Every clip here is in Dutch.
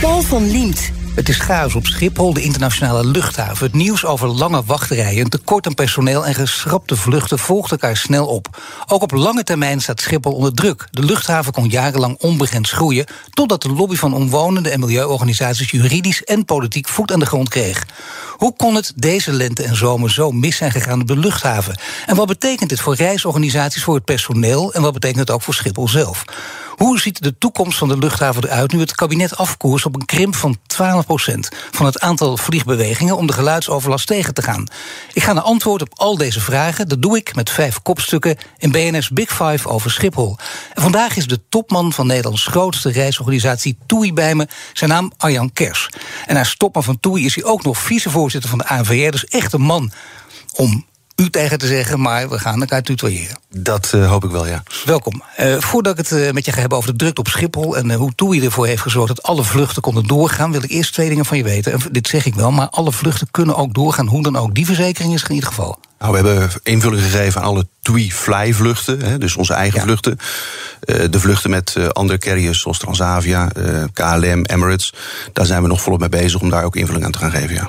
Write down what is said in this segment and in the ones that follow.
Paul van Liemt. Het is chaos op Schiphol, de internationale luchthaven. Het nieuws over lange wachtrijen, tekort aan personeel en geschrapte vluchten volgt elkaar snel op. Ook op lange termijn staat Schiphol onder druk. De luchthaven kon jarenlang onbegrensd groeien, totdat de lobby van omwonenden en milieuorganisaties juridisch en politiek voet aan de grond kreeg. Hoe kon het deze lente en zomer zo mis zijn gegaan op de luchthaven? En wat betekent dit voor reisorganisaties, voor het personeel en wat betekent het ook voor Schiphol zelf? Hoe ziet de toekomst van de luchthaven eruit nu het kabinet afkoerst op een krimp van 12% van het aantal vliegbewegingen om de geluidsoverlast tegen te gaan? Ik ga naar antwoord op al deze vragen. Dat doe ik met vijf kopstukken in BNS Big Five over Schiphol. Vandaag is de topman van Nederlands grootste reisorganisatie TUI bij me. Zijn naam Arjan Kers. En als topman van TUI is hij ook nog vicevoorzitter van de ANVR. Dus echt een man om u tegen te zeggen, maar we gaan elkaar tutoyeren. Dat uh, hoop ik wel, ja. Welkom. Uh, voordat ik het uh, met je ga hebben over de drukte op Schiphol... en hoe TUI ervoor heeft gezorgd dat alle vluchten konden doorgaan... wil ik eerst twee dingen van je weten. En dit zeg ik wel, maar alle vluchten kunnen ook doorgaan. Hoe dan ook. Die verzekering is in ieder geval. Nou, we hebben invulling gegeven aan alle TUI-fly-vluchten, dus onze eigen ja. vluchten. de vluchten met andere carriers zoals Transavia, KLM, Emirates... daar zijn we nog volop mee bezig om daar ook invulling aan te gaan geven, ja.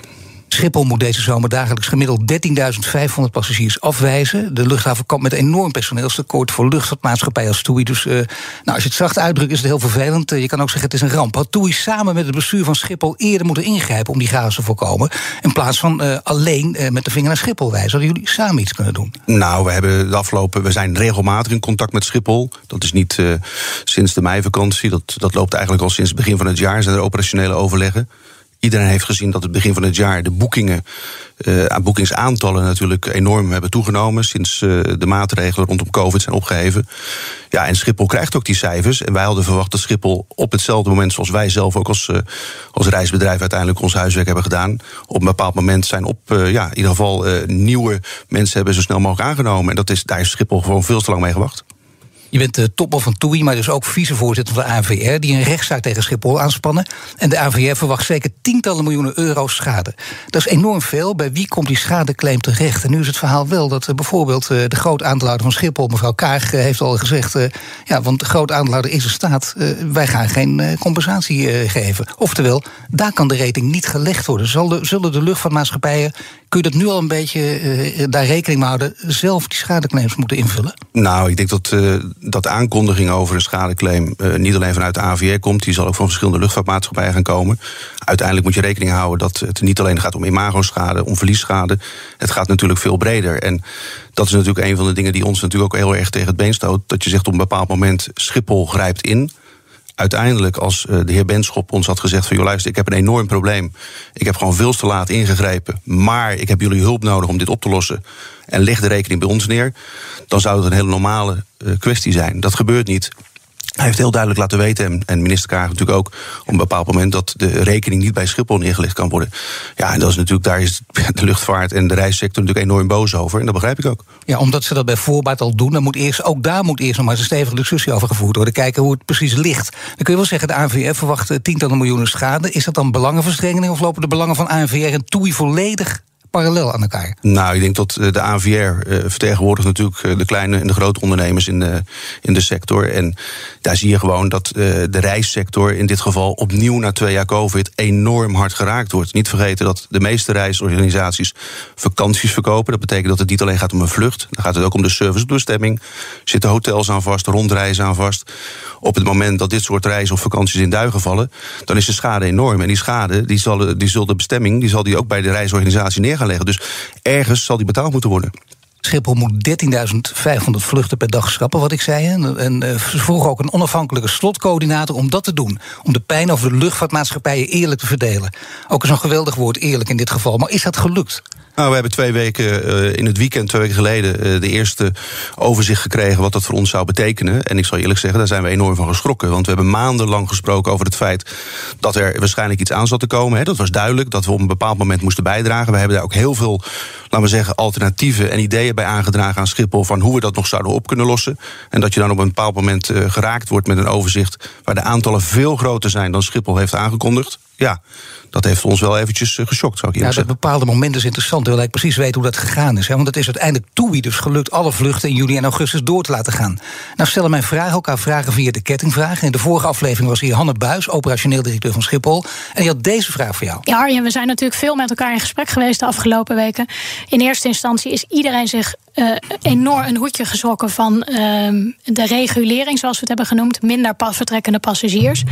Schiphol moet deze zomer dagelijks gemiddeld 13.500 passagiers afwijzen. De luchthaven kampt met enorm personeelstekort voor luchtvaartmaatschappijen als TUI. Dus uh, nou, als je het zacht uitdrukt, is het heel vervelend. Uh, je kan ook zeggen, het is een ramp. Had TUI samen met het bestuur van Schiphol eerder moeten ingrijpen om die chaos te voorkomen. In plaats van uh, alleen met de vinger naar Schiphol wijzen. Hadden jullie samen iets kunnen doen? Nou, we hebben de afgelopen. We zijn regelmatig in contact met Schiphol. Dat is niet sinds de meivakantie. Dat, dat loopt eigenlijk al sinds het begin van het jaar. Zijn er operationele overleggen. Iedereen heeft gezien dat het begin van het jaar de boekingen, uh, boekingsaantallen natuurlijk enorm hebben toegenomen. Sinds uh, de maatregelen rondom COVID zijn opgeheven. Ja, en Schiphol krijgt ook die cijfers. En wij hadden verwacht dat Schiphol op hetzelfde moment, zoals wij zelf ook als, uh, als reisbedrijf uiteindelijk ons huiswerk hebben gedaan. Op een bepaald moment zijn op, ja, in ieder geval nieuwe mensen hebben zo snel mogelijk aangenomen. En dat is, daar heeft Schiphol gewoon veel te lang mee gewacht. Je bent de topman van TUI, maar dus ook vicevoorzitter van de ANVR... die een rechtszaak tegen Schiphol aanspannen. En de ANVR verwacht zeker tientallen miljoenen euro's schade. Dat is enorm veel. Bij wie komt die schadeclaim terecht? En nu is het verhaal wel dat uh, bijvoorbeeld uh, de groot aandeelhouder van Schiphol... mevrouw Kaag uh, heeft al gezegd... ja, want de groot aandeelhouder is in staat... wij gaan geen compensatie geven. Oftewel, daar kan de rating niet gelegd worden. Zullen de luchtvaartmaatschappijen... kun je dat nu al een beetje daar rekening mee houden... zelf die schadeclaims moeten invullen? Nou, ik denk dat dat aankondiging over een schadeclaim uh, niet alleen vanuit de AVR komt, die zal ook van verschillende luchtvaartmaatschappijen gaan komen. Uiteindelijk moet je rekening houden dat het niet alleen gaat om imagoschade, om verliesschade. Het gaat natuurlijk veel breder. En dat is natuurlijk een van de dingen die ons natuurlijk ook heel erg tegen het been stoot. Dat je zegt op een bepaald moment Schiphol grijpt in uiteindelijk, als uh, de heer Benschop ons had gezegd: van joh, luister, ik heb een enorm probleem. Ik heb gewoon veel te laat ingegrepen. Maar ik heb jullie hulp nodig om dit op te lossen. En leg de rekening bij ons neer. Dan zou het een hele normale uh, kwestie zijn. Dat gebeurt niet. Hij heeft heel duidelijk laten weten, en minister Kaag natuurlijk ook, op een bepaald moment dat de rekening niet bij Schiphol neergelegd kan worden. Ja, en dat is natuurlijk, daar is de luchtvaart en de reissector natuurlijk enorm boos over. En dat begrijp ik ook. Ja, omdat ze dat bij voorbaat al doen, dan moet eerst, ook daar moet eerst nog maar eens een stevige discussie over gevoerd worden. Kijken hoe het precies ligt. Dan kun je wel zeggen, de ANVR verwacht tientallen miljoenen schade. Is dat dan belangenverstrengeling of lopen de belangen van ANVR en TUI volledig parallel aan elkaar? Nou, ik denk dat eh, de ANVR uh, eh, vertegenwoordigt natuurlijk eh, de kleine en de grote ondernemers in de, in de sector. En daar zie je gewoon dat de reissector in dit geval opnieuw na twee jaar COVID enorm hard geraakt wordt. Niet vergeten dat de meeste reisorganisaties vakanties verkopen. Dat betekent dat het niet alleen gaat om een vlucht, dan gaat het ook om de servicebestemming. Zitten hotels aan vast, rondreizen aan vast. Op het moment dat dit soort reizen of vakanties in duigen vallen, dan is de schade enorm. En die schade, die zal, die zal de bestemming, die zal die ook bij de reisorganisatie neer Dus ergens zal die betaald moeten worden. Schiphol moet 13.500 vluchten per dag schrappen, wat ik zei. En uh, ze vroegen ook een onafhankelijke slotcoördinator om dat te doen. Om de pijn over de luchtvaartmaatschappijen eerlijk te verdelen. Ook is een geweldig woord, eerlijk in dit geval. Maar is dat gelukt? Nou, we hebben twee weken uh, in het weekend, twee weken geleden, uh, de eerste overzicht gekregen wat dat voor ons zou betekenen. En ik zal eerlijk zeggen, daar zijn we enorm van geschrokken. Want we hebben maandenlang gesproken over het feit dat er waarschijnlijk iets aan zat te komen. Hè. Dat was duidelijk, dat we op een bepaald moment moesten bijdragen. We hebben daar ook heel veel, laten we zeggen, alternatieven en ideeën bij aangedragen aan Schiphol van hoe we dat nog zouden op kunnen lossen. En dat je dan op een bepaald moment uh, geraakt wordt met een overzicht waar de aantallen veel groter zijn dan Schiphol heeft aangekondigd. Ja, dat heeft ons wel eventjes uh, geschokt, zou ik ja, dat bepaalde moment is interessant. wil ik precies weten hoe dat gegaan is. Hè? Want het is uiteindelijk TUI dus gelukt alle vluchten in juli en augustus door te laten gaan. Nou stellen mijn vragen elkaar vragen via de kettingvraag. In de vorige aflevering was hier Hanne Buis, operationeel directeur van Schiphol. En die had deze vraag voor jou. Ja, Arjen, we zijn natuurlijk veel met elkaar in gesprek geweest de afgelopen weken. In eerste instantie is iedereen zich uh, enorm een hoedje geschrokken van uh, de regulering, zoals we het hebben genoemd. Minder pas vertrekkende passagiers.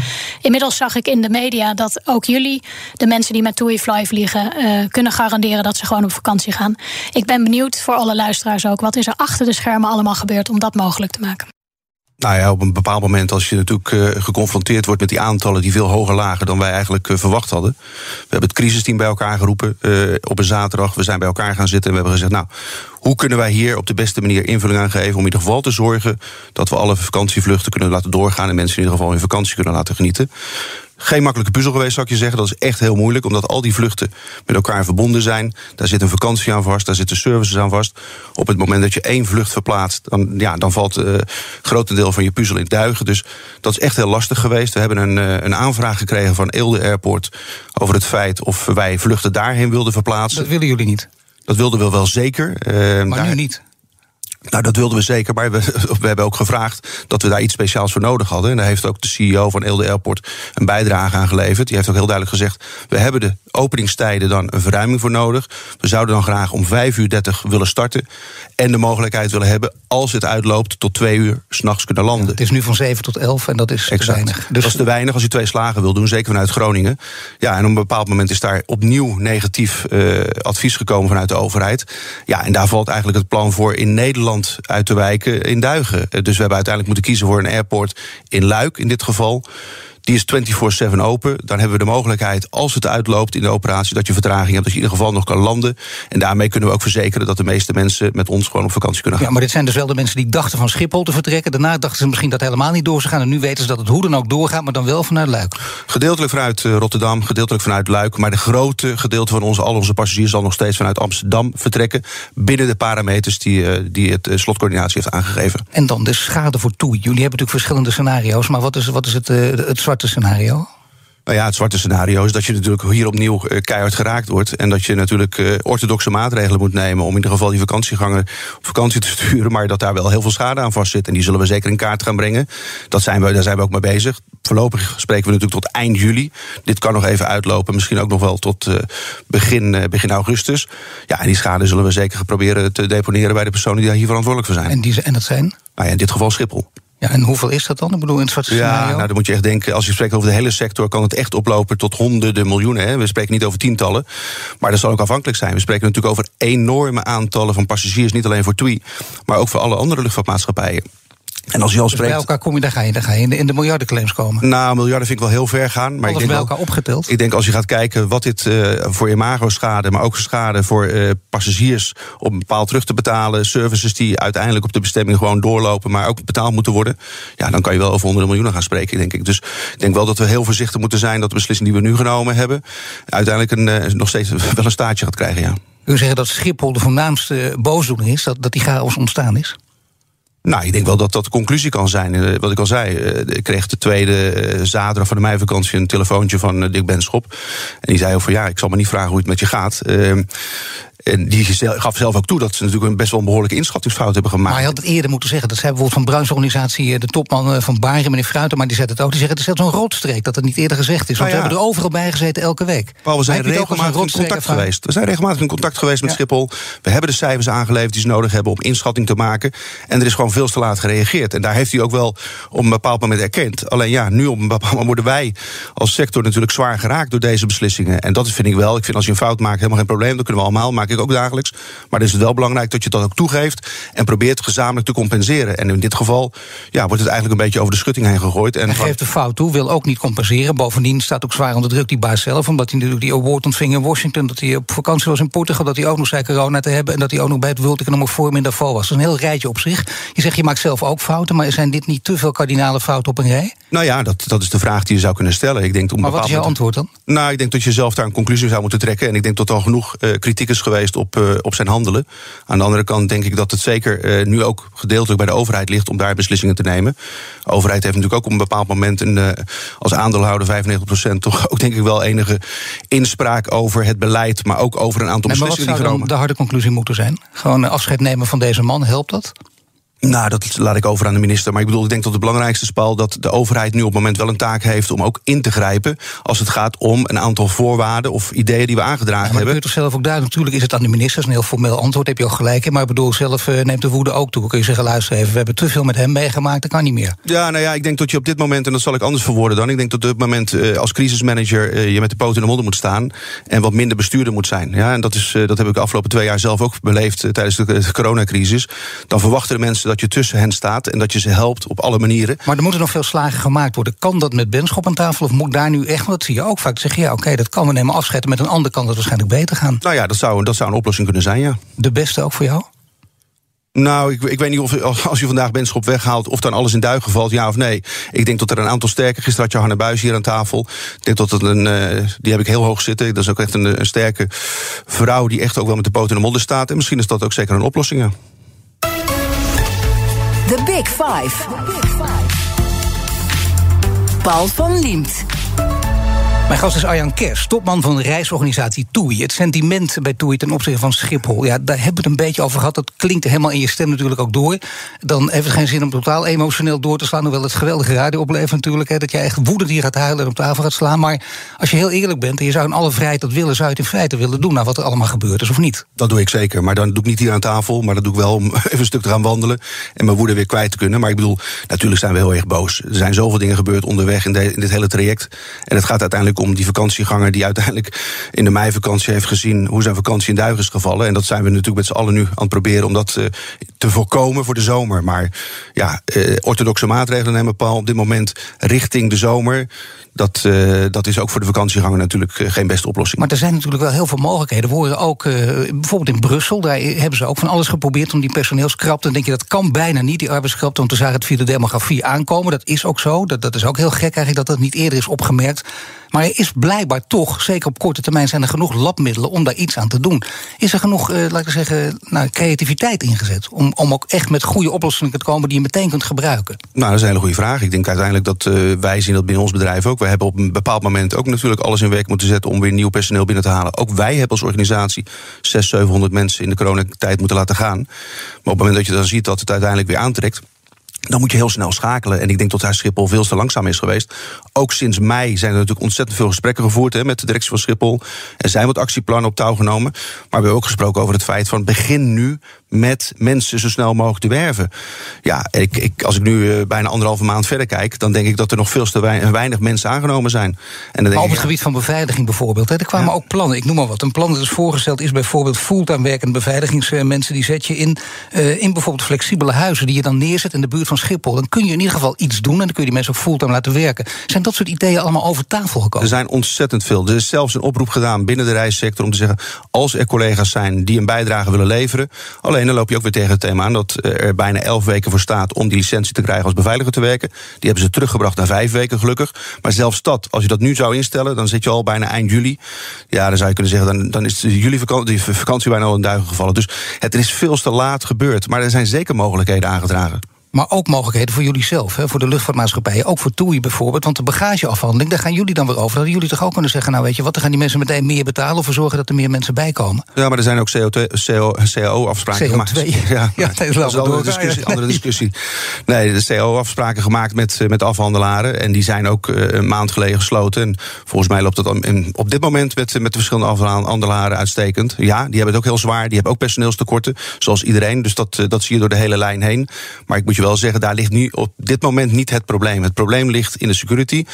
Inmiddels zag ik in de media dat ook jullie, de mensen die met TUI Fly vliegen, uh, kunnen garanderen dat ze gewoon op vakantie gaan. Ik ben benieuwd voor alle luisteraars ook. Wat is er achter de schermen allemaal gebeurd om dat mogelijk te maken? Nou ja, op een bepaald moment als je natuurlijk uh, geconfronteerd wordt met die aantallen die veel hoger lagen dan wij eigenlijk uh, verwacht hadden. We hebben het crisisteam bij elkaar geroepen op een zaterdag. We zijn bij elkaar gaan zitten en we hebben gezegd, nou, hoe kunnen wij hier op de beste manier invulling aan geven om in ieder geval te zorgen dat we alle vakantievluchten kunnen laten doorgaan en mensen in ieder geval hun vakantie kunnen laten genieten. Geen makkelijke puzzel geweest, zou ik je zeggen. Dat is echt heel moeilijk, omdat al die vluchten met elkaar verbonden zijn. Daar zit een vakantie aan vast, daar zitten services aan vast. Op het moment dat je één vlucht verplaatst, dan, ja, dan valt uh, een grotendeel van je puzzel in duigen. Dus dat is echt heel lastig geweest. We hebben een, uh, een aanvraag gekregen van Eelde Airport over het feit of wij vluchten daarheen wilden verplaatsen. Dat willen jullie niet? Dat wilden we wel zeker. Uh, maar daar... nu niet? Nou, dat wilden we zeker, maar we, we, hebben ook gevraagd dat we daar iets speciaals voor nodig hadden. En daar heeft ook de CEO van Eelde Airport een bijdrage aan geleverd. Die heeft ook heel duidelijk gezegd: we hebben de openingstijden dan een verruiming voor nodig. We zouden dan graag om 5 uur 30 willen starten. En de mogelijkheid willen hebben, als het uitloopt, tot 2 uur s'nachts kunnen landen. Ja, het is nu van 7 tot 11 en dat is exact. te weinig. Dus dat is te weinig als je twee slagen wil doen, zeker vanuit Groningen. Ja, en op een bepaald moment is daar opnieuw negatief uh, advies gekomen vanuit de overheid. Ja, en daar valt eigenlijk het plan voor in Nederland uit te wijken in Duigen. Dus we hebben uiteindelijk moeten kiezen voor een airport in Luik in dit geval. Die is 24-7 open. Dan hebben we de mogelijkheid, als het uitloopt in de operatie, dat je vertraging hebt, dat je in ieder geval nog kan landen. En daarmee kunnen we ook verzekeren dat de meeste mensen met ons gewoon op vakantie kunnen gaan. Ja, maar dit zijn dus wel de mensen die dachten van Schiphol te vertrekken. Daarna dachten ze misschien dat helemaal niet door zou gaan. En nu weten ze dat het hoe dan ook doorgaat, maar dan wel vanuit Luik. Gedeeltelijk vanuit Rotterdam, gedeeltelijk vanuit Luik. Maar de grote gedeelte van onze, al onze passagiers zal nog steeds vanuit Amsterdam vertrekken. Binnen de parameters die, die het slotcoördinatie heeft aangegeven. En dan de schade voor TUI. Jullie hebben natuurlijk verschillende scenario's. Maar wat is, wat is het, het zwarte scenario? Nou ja, het zwarte scenario is dat je natuurlijk hier opnieuw keihard geraakt wordt. En dat je natuurlijk uh, orthodoxe maatregelen moet nemen om in ieder geval die vakantieganger op vakantie te sturen. Maar dat daar wel heel veel schade aan vast zit. En die zullen we zeker in kaart gaan brengen. Dat zijn we, daar zijn we ook mee bezig. Voorlopig spreken we natuurlijk tot eind juli. Dit kan nog even uitlopen. Misschien ook nog wel tot uh, begin, begin augustus. Ja, en die schade zullen we zeker proberen te deponeren bij de personen die daar hier verantwoordelijk voor zijn. En, die, en dat zijn? Nou ja, in dit geval Schiphol. Ja, en hoeveel is dat dan? Ik bedoel, in het ja, nou, dan moet je echt denken, als je spreekt over de hele sector, kan het echt oplopen tot honderden miljoenen. Hè. We spreken niet over tientallen, maar dat zal ook afhankelijk zijn. We spreken natuurlijk over enorme aantallen van passagiers, niet alleen voor TUI, maar ook voor alle andere luchtvaartmaatschappijen. En als je al dus spreekt. bij elkaar kom je, daar ga je, daar ga je in de, in de miljardenclaims komen. Nou, miljarden vind ik wel heel ver gaan. Maar Alles ik denk bij elkaar wel, opgeteld. Ik denk als je gaat kijken wat dit uh, voor imago-schade, maar ook schade voor uh, passagiers om bepaald terug te betalen, services die uiteindelijk op de bestemming gewoon doorlopen, maar ook betaald moeten worden. Ja, dan kan je wel over honderden miljoenen gaan spreken, denk ik. Dus ik denk wel dat we heel voorzichtig moeten zijn dat de beslissing die we nu genomen hebben, uiteindelijk een, uh, nog steeds wel een staartje gaat krijgen. Ja. U zeggen dat Schiphol de voornaamste boosdoener is, dat, dat die chaos ontstaan is? Nou, ik denk wel dat dat de conclusie kan zijn. Wat ik al zei, ik kreeg de tweede zaterdag van de meivakantie een telefoontje van Dick Benschop. En die zei over, ja, ik zal me niet vragen hoe het met je gaat. En die gaf zelf ook toe dat ze natuurlijk een best wel een behoorlijke inschattingsfout hebben gemaakt. Maar hij had het eerder moeten zeggen. Dat zei bijvoorbeeld van Bruins organisatie, de topman van Baren, meneer Fruiten, maar die zet het ook. Die zeggen het is zo'n roodstreek dat het niet eerder gezegd is. Want nou ja. we hebben er overal bij gezeten elke week. Paul, we zijn regelmatig in contact geweest. We zijn regelmatig in contact geweest met ja. Schiphol. We hebben de cijfers aangeleverd die ze nodig hebben om inschatting te maken. En er is gewoon veel te laat gereageerd. En daar heeft hij ook wel op een bepaald moment erkend. Alleen ja, nu op een bepaald moment worden wij als sector natuurlijk zwaar geraakt door deze beslissingen. En dat vind ik wel. Ik vind als je een fout maakt helemaal geen probleem. Dat kunnen we allemaal maken. Ik ook dagelijks. Maar het is wel belangrijk dat je dat ook toegeeft en probeert gezamenlijk te compenseren. En in dit geval ja, wordt het eigenlijk een beetje over de schutting heen gegooid. En Hij geeft de fout toe, wil ook niet compenseren. Bovendien staat ook zwaar onder druk die baas zelf, omdat hij natuurlijk die award ontving in Washington, dat hij op vakantie was in Portugal, dat hij ook nog zei corona te hebben en dat hij ook nog bij het World Economic Forum in Davos was. Dat is een heel rijtje op zich. Je zegt je maakt zelf ook fouten, maar zijn dit niet te veel kardinale fouten op een rij? Nou ja, dat, dat is de vraag die je zou kunnen stellen. Ik denk, maar wat is jouw antwoord dan? Nou, ik denk dat je zelf daar een conclusie zou moeten trekken. En ik denk dat er al genoeg uh, kritiek is geweest op, uh, op zijn handelen. Aan de andere kant denk ik dat het zeker uh, nu ook gedeeltelijk bij de overheid ligt om daar beslissingen te nemen. De overheid heeft natuurlijk ook op een bepaald moment een, als aandeelhouder 95% toch ook denk ik wel enige inspraak over het beleid, maar ook over een aantal beslissingen die genomen. Maar wat zou dan de harde conclusie moeten zijn? Gewoon afscheid nemen van deze man, helpt dat? Nou, dat laat ik over aan de minister. Maar ik bedoel, ik denk dat het belangrijkste is, Paul, dat de overheid nu op het moment wel een taak heeft om ook in te grijpen. als het gaat om een aantal voorwaarden of ideeën die we aangedragen ja, maar hebben. Maar toch zelf ook duidelijk. Natuurlijk is het aan de minister, dat is een heel formeel antwoord, heb je ook gelijk in. Maar ik bedoel, zelf uh, neemt de woede ook toe. Kun je zeggen, luister even, we hebben te veel met hem meegemaakt, dat kan niet meer. Ja, nou ja, ik denk dat je op dit moment, en dat zal ik anders verwoorden dan. Ik denk dat op dit moment uh, als crisismanager uh, je met de poot in de modder moet staan. en wat minder bestuurder moet zijn. Ja, en dat, is, dat heb ik de afgelopen twee jaar zelf ook beleefd tijdens de, de coronacrisis. Dan verwachten de mensen dat je tussen hen staat en dat je ze helpt op alle manieren. Maar er moeten nog veel slagen gemaakt worden. Kan dat met Benschop aan tafel of moet daar nu echt, want dat zie je ook vaak, zeggen ja oké, dat kan we nemen afscheiden, met een ander kan dat waarschijnlijk beter gaan. Nou ja, dat zou, dat zou een oplossing kunnen zijn, ja. De beste ook voor jou? Nou, ik, ik weet niet of als je vandaag Benschop weghaalt... of dan alles in duigen valt, ja of nee. Ik denk dat er een aantal sterke... Gisteren had Johanna Buis hier aan tafel. Ik denk dat het een... Uh, die heb ik heel hoog zitten. Dat is ook echt een, een, sterke vrouw... die echt ook wel met de poot in de modder staat. En misschien is dat ook zeker een oplossing, ja. The Big Five. Paul van Liemt. Mijn gast is Arjan Kers, topman van de reisorganisatie TUI. Het sentiment bij TUI ten opzichte van Schiphol, ja, daar hebben we het een beetje over gehad. Dat klinkt helemaal in je stem natuurlijk ook door. Dan heeft het geen zin om totaal emotioneel door te slaan. Hoewel het geweldige radio oplevert natuurlijk. Hè, dat je echt woedend hier gaat huilen en op tafel gaat slaan. Maar als je heel eerlijk bent en je zou in alle vrijheid dat willen, zou je het in feite willen doen. Nou, wat er allemaal gebeurd is of niet? Dat doe ik zeker. Maar dan doe ik niet hier aan tafel. Maar dat doe ik wel om even een stuk te gaan wandelen. En mijn woede weer kwijt te kunnen. Maar ik bedoel, natuurlijk zijn we heel erg boos. Er zijn zoveel dingen gebeurd onderweg in, in dit hele traject. En het gaat uiteindelijk om die vakantieganger die uiteindelijk in de meivakantie heeft gezien hoe zijn vakantie in duigen is gevallen. En dat zijn we natuurlijk met z'n allen nu aan het proberen om dat uh, te voorkomen voor de zomer. Maar ja, uh, orthodoxe maatregelen nemen Paul op dit moment richting de zomer. Dat, uh, dat is ook voor de vakantieganger natuurlijk geen beste oplossing. Maar er zijn natuurlijk wel heel veel mogelijkheden. We horen ook bijvoorbeeld in Brussel, daar hebben ze ook van alles geprobeerd om die personeelskrapte. Dan denk je dat kan bijna niet, die arbeidskrapte, want we zagen het via de demografie aankomen. Dat is ook zo. Dat, dat is ook heel gek eigenlijk dat dat niet eerder is opgemerkt. Maar er is blijkbaar toch, zeker op korte termijn, zijn er genoeg labmiddelen om daar iets aan te doen. Is er genoeg, uh, laten we zeggen, nou, creativiteit ingezet? Om, om ook echt met goede oplossingen te komen die je meteen kunt gebruiken? Nou, dat is een hele goede vraag. Ik denk uiteindelijk dat uh, wij zien dat binnen ons bedrijf ook. We hebben op een bepaald moment ook natuurlijk alles in werk moeten zetten om weer nieuw personeel binnen te halen. Ook wij hebben als organisatie 600, 700 mensen in de coronatijd moeten laten gaan. Maar op het moment dat je dan ziet dat het uiteindelijk weer aantrekt dan moet je heel snel schakelen. En ik denk dat daar Schiphol veel te langzaam is geweest. Ook sinds mei zijn er natuurlijk ontzettend veel gesprekken gevoerd hè, met de directie van Schiphol. Er zijn wat actieplannen op touw genomen. Maar we hebben ook gesproken over het feit van begin nu met mensen zo snel mogelijk te werven. Ja, ik, ik, als ik nu uh, bijna anderhalve maand verder kijk, dan denk ik dat er nog veel te weinig, mensen aangenomen zijn. En dan maar op het gebied van beveiliging bijvoorbeeld, hè, er kwamen ook plannen. Ik noem maar wat. Een plan dat is voorgesteld is bijvoorbeeld fulltime werkende beveiligingsmensen. Die zet je in, uh, in bijvoorbeeld flexibele huizen die je dan neerzet in de buurt van Schiphol. Dan kun je in ieder geval iets doen en dan kun je die mensen ook fulltime laten werken. Zijn dat soort ideeën allemaal over tafel gekomen? Er zijn ontzettend veel. Er is zelfs een oproep gedaan binnen de reissector om te zeggen: als er collega's zijn die een bijdrage willen leveren, alleen dan loop je ook weer tegen het thema aan dat er bijna elf weken voor staat om die licentie te krijgen als beveiliger te werken. Die hebben ze teruggebracht naar vijf weken, gelukkig. Maar zelfs dat, als je dat nu zou instellen, dan zit je al bijna eind juli. Ja, dan zou je kunnen zeggen, dan, dan is de juli vakantie, vakantie bijna al in duigen gevallen. Dus het is veel te laat gebeurd. Maar er zijn zeker mogelijkheden aangedragen. Maar ook mogelijkheden voor jullie zelf, hè, voor de luchtvaartmaatschappijen. Ook voor TUI bijvoorbeeld. Want de bagageafhandeling, daar gaan jullie dan weer over. Hadden jullie toch ook kunnen zeggen, nou weet je wat, dan gaan die mensen meteen meer betalen... of we zorgen dat er meer mensen bij komen? Ja, maar er zijn ook CAO-afspraken gemaakt. Ja, ja dat is wel een andere discussie. Andere discussie. Nee, de CAO-afspraken gemaakt met, met afhandelaren. En die zijn ook uh, een maand geleden gesloten. En volgens mij loopt dat op dit moment met, met de verschillende afhandelaren uitstekend. Ja, die hebben het ook heel zwaar. Die hebben ook personeelstekorten, zoals iedereen. Dus dat, dat zie je door de hele lijn heen. Maar ik moet je wel wel zeggen, daar ligt nu op dit moment niet het probleem. Het probleem ligt in de security.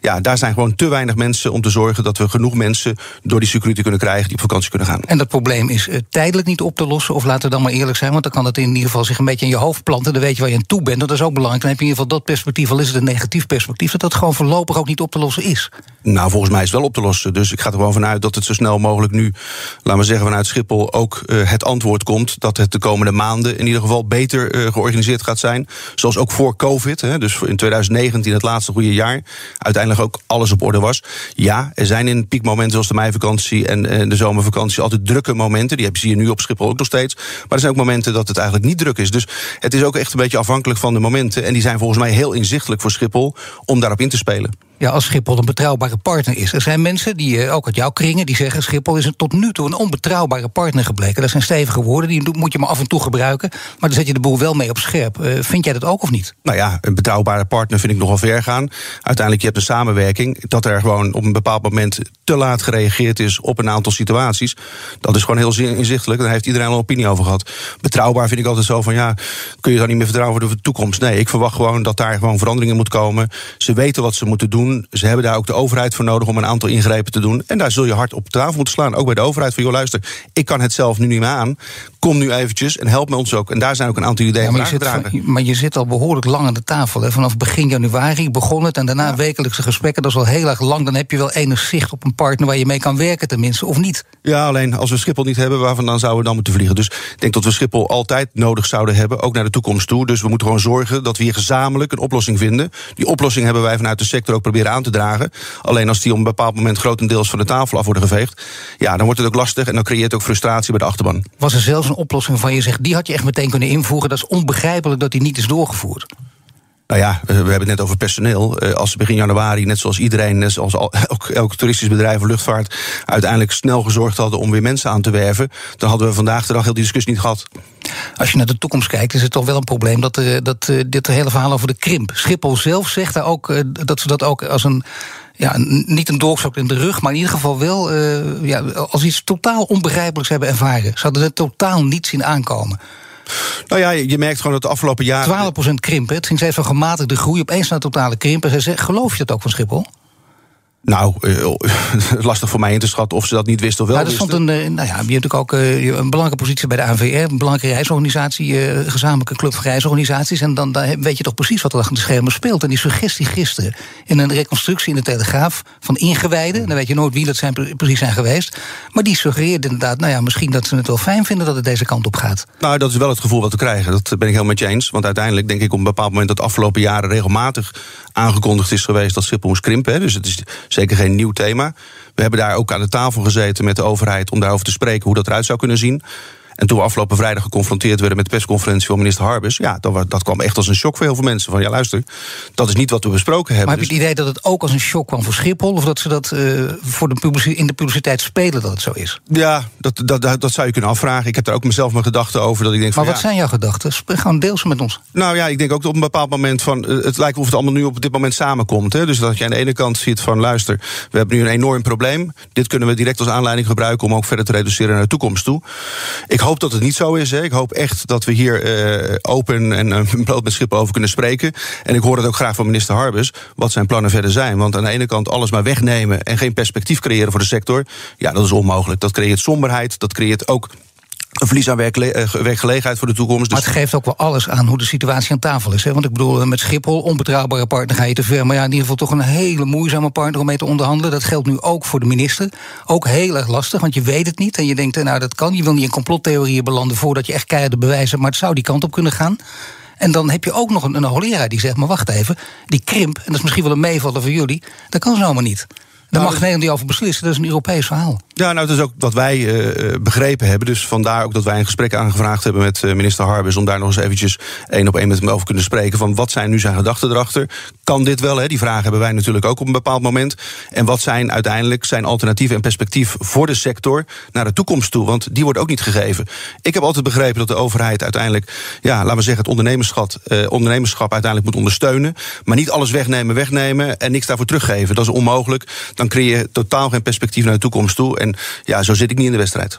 Ja, daar zijn gewoon te weinig mensen om te zorgen dat we genoeg mensen door die security kunnen krijgen die op vakantie kunnen gaan. En dat probleem is uh, tijdelijk niet op te lossen, of laten we dan maar eerlijk zijn, want dan kan het in ieder geval zich een beetje in je hoofd planten. Dan weet je waar je aan toe bent. Dat is ook belangrijk. Dan heb je in ieder geval dat perspectief, al is het een negatief perspectief, dat dat gewoon voorlopig ook niet op te lossen is. Nou, volgens mij is het wel op te lossen. Dus ik ga er gewoon vanuit dat het zo snel mogelijk nu, laten we zeggen, vanuit Schiphol ook uh, het antwoord komt dat het de komende maanden in ieder geval beter uh, georganiseerd gaat zijn. Zoals ook voor COVID. Hè, dus in 2019, het laatste goede jaar, uiteindelijk ook alles op orde was. Ja, er zijn in piekmomenten zoals de meivakantie en, en de zomervakantie altijd drukke momenten. Die zie je nu op Schiphol ook nog steeds. Maar er zijn ook momenten dat het eigenlijk niet druk is. Dus het is ook echt een beetje afhankelijk van de momenten. En die zijn volgens mij heel inzichtelijk voor Schiphol om daarop in te spelen ja, als Schiphol een betrouwbare partner is. Er zijn mensen, die, ook uit jouw kringen, die zeggen... Schiphol is tot nu toe een onbetrouwbare partner gebleken. Dat zijn stevige woorden, die moet je maar af en toe gebruiken. Maar dan zet je de boel wel mee op scherp. Uh, vind jij dat ook of niet? Nou ja, een betrouwbare partner vind ik nogal ver gaan. Uiteindelijk, je hebt een samenwerking. Dat er gewoon op een bepaald moment te laat gereageerd is... op een aantal situaties. Dat is gewoon heel inzichtelijk. Daar heeft iedereen al een opinie over gehad. Betrouwbaar vind ik altijd zo van... ja, kun je dan niet meer vertrouwen voor de toekomst? Nee, ik verwacht gewoon dat daar gewoon veranderingen moet komen. Ze weten wat ze moeten doen. Ze hebben daar ook de overheid voor nodig om een aantal ingrepen te doen. En daar zul je hard op tafel moeten slaan. Ook bij de overheid van, joh, luister, ik kan het zelf nu niet meer aan. Kom nu eventjes en help me ons ook. En daar zijn ook een aantal ideeën ja, maar, je maar je zit al behoorlijk lang aan de tafel. Hè. Vanaf begin januari begon het en daarna ja. wekelijkse gesprekken. Dat is al heel erg lang. Dan heb je wel enig zicht op een partner waar je mee kan werken tenminste, of niet? Ja, alleen als we Schiphol niet hebben, waarvan dan zouden we dan moeten vliegen? Dus ik denk dat we Schiphol altijd nodig zouden hebben, ook naar de toekomst toe. Dus we moeten gewoon zorgen dat we hier gezamenlijk een oplossing vinden. Die oplossing hebben wij vanuit de sector ook proberen aan te dragen. Alleen als die op een bepaald moment grotendeels van de tafel af worden geveegd, ja, dan wordt het ook lastig en dan creëert het ook frustratie bij de achterban. Was er zelfs een oplossing van je zegt, die had je echt meteen kunnen invoeren? Dat is onbegrijpelijk dat die niet is doorgevoerd. Nou ja, we hebben het net over personeel. Eh, als begin januari, net zoals iedereen, net zoals elk, elk toeristisch bedrijf of luchtvaart, uiteindelijk snel gezorgd hadden om weer mensen aan te werven, dan hadden we vandaag de dag heel die discussie niet gehad. Als je naar de toekomst kijkt, is het toch wel een probleem dat, uh, dat uh, dit hele verhaal over de krimp. Schiphol zelf zegt daar ook dat ze dat ook als een ja, niet een doorschok in de rug, maar in ieder geval wel uh, ja, als iets totaal onbegrijpelijks hebben ervaren. Ze hadden het totaal niet zien aankomen. Nou ja, je merkt gewoon dat de afgelopen jaren. 12% krimpen. Het ging steeds van gematigde groei opeens naar totale krimpen. Zij zegt, geloof je dat ook van Schiphol? Nou, uh, lastig voor mij in te schatten of ze dat niet wisten of wel. Nou, er stond een, uh, nou ja, je hebt natuurlijk ook uh, een belangrijke positie bij de ANVR, een belangrijke reisorganisatie, gezamenlijke club van reisorganisaties. En dan, dan weet je toch precies wat er achter de schermen speelt. En die suggestie gisteren in een reconstructie in de Telegraaf van ingewijden, dan weet je nooit wie dat zijn, precies zijn geweest. Maar die suggereerde inderdaad, nou ja, misschien dat ze het wel fijn vinden dat het deze kant op gaat. Nou, dat is wel het gevoel wat we krijgen. Dat ben ik helemaal met je eens. Want uiteindelijk denk ik op een bepaald moment dat de afgelopen jaren regelmatig aangekondigd is geweest dat Schiphol moest krimpen. Hè. Dus het is zeker geen nieuw thema. We hebben daar ook aan de tafel gezeten met de overheid om daarover te spreken hoe dat eruit zou kunnen zien. En toen we afgelopen vrijdag geconfronteerd werden met de persconferentie van minister Harbers, ja, dat, dat kwam echt als een shock voor heel veel mensen. Van ja, luister, dat is niet wat we besproken hebben. Maar heb je het idee dat het ook als een shock kwam voor Schiphol? Of dat ze dat uh, voor de in de publiciteit spelen dat het zo is? Ja, dat, dat, dat, dat, zou je kunnen afvragen. Ik heb daar ook mezelf mijn gedachten over. Dat ik denk maar van, wat zijn jouw gedachten? Gewoon deel ze met ons. Nou ja, ik denk ook op een bepaald moment van. Uh, het lijkt of het allemaal nu op dit moment samenkomt. Hè? Dus dat je aan de ene kant ziet van luister, we hebben nu een enorm probleem. Dit kunnen we direct als aanleiding gebruiken om ook verder te reduceren naar de toekomst toe. Ik hoop dat het niet zo is. Hè. Ik hoop echt dat we hier uh, open en uh, bloot met Schiphol over kunnen spreken. En ik hoor het ook graag van minister Harbers, wat zijn plannen verder zijn. Want aan de ene kant alles maar wegnemen en geen perspectief creëren voor de sector. Ja, dat is onmogelijk. Dat creëert somberheid, dat creëert ook een verlies aan eh, werkgelegenheid voor de toekomst. Maar het dus- geeft ook wel alles aan hoe de situatie aan tafel is. Hè? Want ik bedoel, met Schiphol, onbetrouwbare partner ga je te ver. Maar ja, in ieder geval toch een hele moeizame partner om mee te onderhandelen. Dat geldt nu ook voor de minister. Ook heel erg lastig, want je weet het niet. En je denkt, eh, nou dat kan. Je wil niet in complottheorieën belanden voordat je echt keiharde bewijzen. Maar het zou die kant op kunnen gaan. En dan heb je ook nog een, een hoogleraar die zegt: maar wacht even, die krimp, en dat is misschien wel een meevaller voor jullie, dat kan zomaar niet. Daar mag Nederland niet over beslissen, dat is een Europees verhaal. Ja, nou, dat is ook wat wij uh, begrepen hebben. Dus vandaar ook dat wij een gesprek aangevraagd hebben met uh, minister Harbers... om daar nog eens eventjes één op één met hem over kunnen spreken... van wat zijn nu zijn gedachten erachter? Kan dit wel? Hè? Die vragen hebben wij natuurlijk ook op een bepaald moment. En wat zijn uiteindelijk zijn alternatieven en perspectief voor de sector... naar de toekomst toe? Want die wordt ook niet gegeven. Ik heb altijd begrepen dat de overheid uiteindelijk... ja, laten we zeggen, het ondernemerschap, uh, ondernemerschap uiteindelijk moet ondersteunen... maar niet alles wegnemen, wegnemen en niks daarvoor teruggeven. Dat is onmogelijk. Dan creëer je totaal geen perspectief naar de toekomst toe... En ja, zo zit ik niet in de wedstrijd.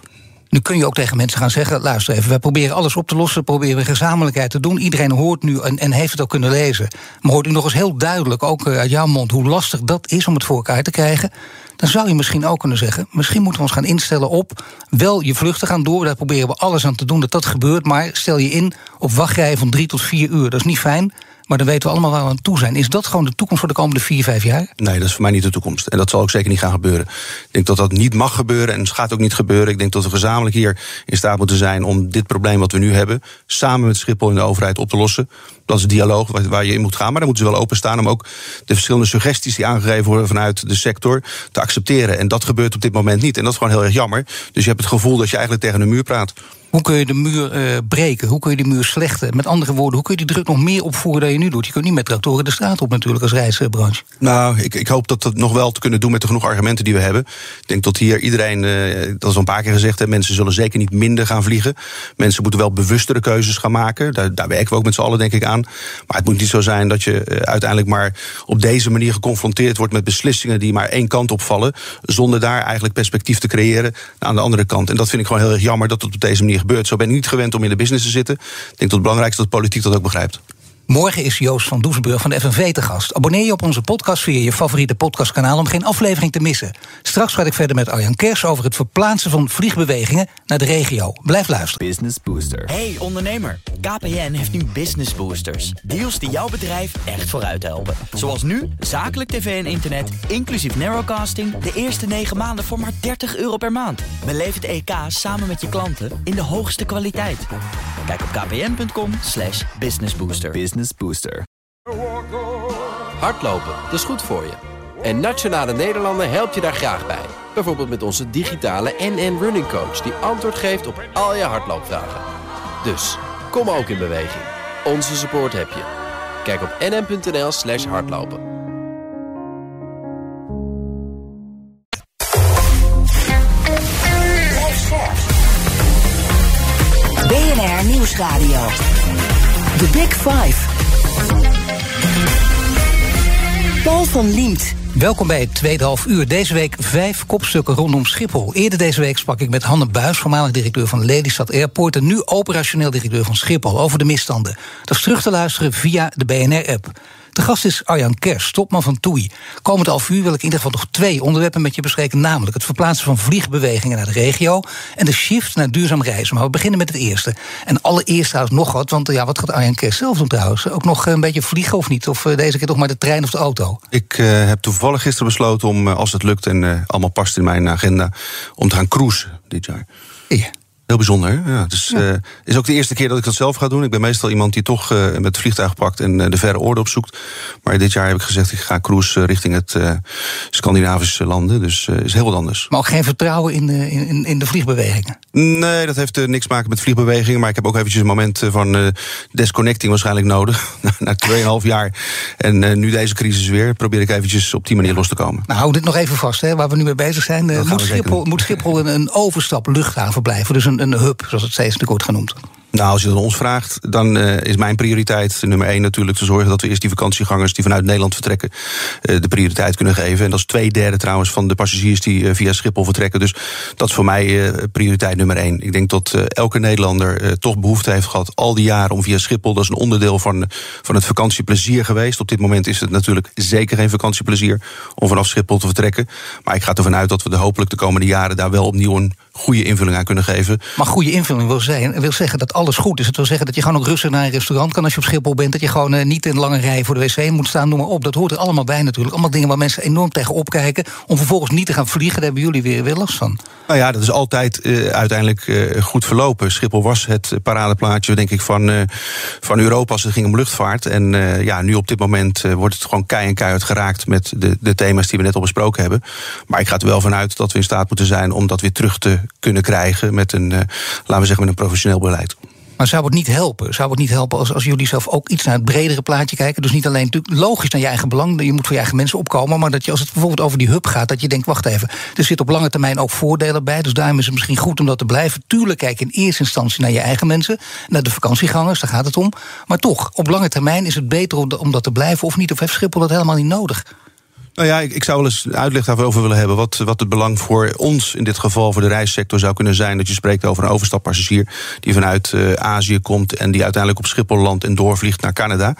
Nu kun je ook tegen mensen gaan zeggen: luister even, wij proberen alles op te lossen, proberen gezamenlijkheid te doen. Iedereen hoort nu en, en heeft het ook kunnen lezen. Maar hoort u nog eens heel duidelijk, ook uit jouw mond, hoe lastig dat is om het voor elkaar te krijgen dan zou je misschien ook kunnen zeggen: misschien moeten we ons gaan instellen op wel je vluchten gaan door. Daar proberen we alles aan te doen dat dat gebeurt. Maar stel je in op wachtrijen van drie tot vier uur. Dat is niet fijn. Maar dan weten we allemaal waar we aan toe zijn. Is dat gewoon de toekomst voor de komende vier, vijf jaar? Nee, dat is voor mij niet de toekomst. En dat zal ook zeker niet gaan gebeuren. Ik denk dat dat niet mag gebeuren en het gaat ook niet gebeuren. Ik denk dat we gezamenlijk hier in staat moeten zijn om dit probleem wat we nu hebben, samen met Schiphol en de overheid op te lossen. Dat is een dialoog waar je in moet gaan. Maar dan moeten ze wel openstaan om ook de verschillende suggesties die aangegeven worden vanuit de sector te accepteren. En dat gebeurt op dit moment niet. En dat is gewoon heel erg jammer. Dus je hebt het gevoel dat je eigenlijk tegen een muur praat. Hoe kun je de muur uh, breken? Hoe kun je die muur slechten? Met andere woorden, hoe kun je die druk nog meer opvoeren dan je nu doet? Je kunt niet met tractoren de straat op natuurlijk als reisbranche. Nou, ik, ik hoop dat het nog wel te kunnen doen met de genoeg argumenten die we hebben. Ik denk dat hier iedereen, uh, dat is al een paar keer gezegd, hè, mensen zullen zeker niet minder gaan vliegen. Mensen moeten wel bewustere keuzes gaan maken. Daar, daar werken we ook met z'n allen denk ik aan. Maar het moet niet zo zijn dat je uh, uiteindelijk maar op deze manier geconfronteerd wordt met beslissingen die maar één kant opvallen. Zonder daar eigenlijk perspectief te creëren aan de andere kant. En dat vind ik gewoon heel erg jammer dat het op deze manier gebeurt. Zo ben ik niet gewend om in de business te zitten. Ik denk dat het belangrijkste is dat politiek dat ook begrijpt. Morgen is Joost van Doesburg van de FNV te gast. Abonneer je op onze podcast via je favoriete podcastkanaal om geen aflevering te missen. Straks ga ik verder met Arjan Kers over het verplaatsen van vliegbewegingen naar de regio. Blijf luisteren. Business Booster. Hey ondernemer, KPN heeft nu Business Boosters. Deals die jouw bedrijf echt vooruit helpen. Zoals nu, zakelijk tv en internet, inclusief narrowcasting... de eerste 9 maanden voor maar 30 euro per maand. Beleef het EK samen met je klanten in de hoogste kwaliteit. Kijk op kpn.com slash businessbooster. Business Booster. Hardlopen, dat is goed voor je. En Nationale Nederlanden helpt je daar graag bij. Bijvoorbeeld met onze digitale NN Running Coach... die antwoord geeft op al je hardloopvragen. Dus, kom ook in beweging. Onze support heb je. Kijk op nn.nl slash hardlopen. BNR Nieuwsradio. The Big Five. Paul van Liemt. Welkom bij het tweede half uur. Deze week vijf kopstukken rondom Schiphol. Eerder deze week sprak ik met Hanne Buis, voormalig directeur van Lelystad Airport... en nu operationeel directeur van Schiphol, over de misstanden. Dat is terug te luisteren via de BNR-app. De gast is Arjan Kers, topman van TUI. Komend half uur wil ik in ieder geval nog twee onderwerpen met je bespreken. Namelijk het verplaatsen van vliegbewegingen naar de regio. En de shift naar duurzaam reizen. Maar we beginnen met het eerste. En allereerst trouwens nog wat. Want ja, wat gaat Arjan Kers zelf doen trouwens? Ook nog een beetje vliegen of niet? Of deze keer toch maar de trein of de auto? Ik uh, heb toevallig gisteren besloten om, als het lukt en uh, allemaal past in mijn agenda, om te gaan cruisen dit jaar. Ja. Heel bijzonder. Ja, het is, ja. uh, is ook de eerste keer dat ik dat zelf ga doen. Ik ben meestal iemand die toch uh, met het vliegtuig pakt en uh, de verre oorde opzoekt. Maar dit jaar heb ik gezegd, ik ga cruise richting het Scandinavische landen. Dus is heel wat anders. Maar ook geen vertrouwen in de, in, in de vliegbewegingen? Nee, dat heeft niks te maken met vliegbewegingen. Maar ik heb ook eventjes een moment van disconnecting waarschijnlijk nodig. Na 2,5 jaar. En nu deze crisis weer, probeer ik eventjes op die manier los te komen. Nou, hou dit nog even vast, hè, waar we nu mee bezig zijn. Moet Schiphol, moet Schiphol een, een overstap luchthaven blijven? Dus een, een hub, zoals het steeds natuurlijk wordt genoemd? Nou, als je dan ons vraagt, dan uh, is mijn prioriteit nummer één natuurlijk te zorgen dat we eerst die vakantiegangers die vanuit Nederland vertrekken, uh, de prioriteit kunnen geven. En dat is twee derde trouwens van de passagiers die uh, via Schiphol vertrekken. Dus dat is voor mij prioriteit nummer één. Ik denk dat elke Nederlander toch behoefte heeft gehad al die jaren om via Schiphol, dat is een onderdeel van, van het vakantieplezier geweest. Op dit moment is het natuurlijk zeker geen vakantieplezier om vanaf Schiphol te vertrekken. Maar ik ga ervan uit dat we de hopelijk de komende jaren daar wel opnieuw een goede invulling aan kunnen geven. Maar goede invulling wil, zijn, wil zeggen dat alles goed is. Het wil zeggen dat je gewoon ook rustig naar een restaurant kan als je op Schiphol bent. Dat je gewoon uh, niet in lange rij voor de wc moet staan, noem maar op. Dat hoort er allemaal bij natuurlijk. Allemaal dingen waar mensen enorm tegen opkijken. Om vervolgens niet te gaan vliegen, daar hebben jullie weer, weer last van. Nou ja, dat is altijd uh, uiteindelijk uh, goed verlopen. Schiphol was het paradeplaatje, denk ik, van, van Europa als het ging om luchtvaart. En ja, nu op dit moment wordt het gewoon kei en keihard geraakt met de, de thema's die we net al besproken hebben. Maar ik ga er wel vanuit dat we in staat moeten zijn om dat weer terug te kunnen krijgen met een, laten we zeggen, met een professioneel beleid. Maar zou het niet helpen? Zou het niet helpen als, als jullie zelf ook iets naar het bredere plaatje kijken? Dus niet alleen natuurlijk logisch naar je eigen belang, je moet voor je eigen mensen opkomen, maar dat je als het bijvoorbeeld over die hub gaat, dat je denkt: wacht even, er zit op lange termijn ook voordelen bij. Dus daarom is het misschien goed om dat te blijven. Tuurlijk kijk in eerste instantie naar je eigen mensen, naar de vakantiegangers, daar gaat het om. Maar toch, op lange termijn is het beter om dat te blijven of niet? Of heeft Schiphol dat helemaal niet nodig? Nou ja, ik, ik zou wel eens uitleg daarover willen hebben. Wat, wat het belang voor ons, in dit geval voor de reissector, zou kunnen zijn. Dat je spreekt over een overstappassagier die vanuit uh, Azië komt en die uiteindelijk op Schiphol landt en doorvliegt naar Canada.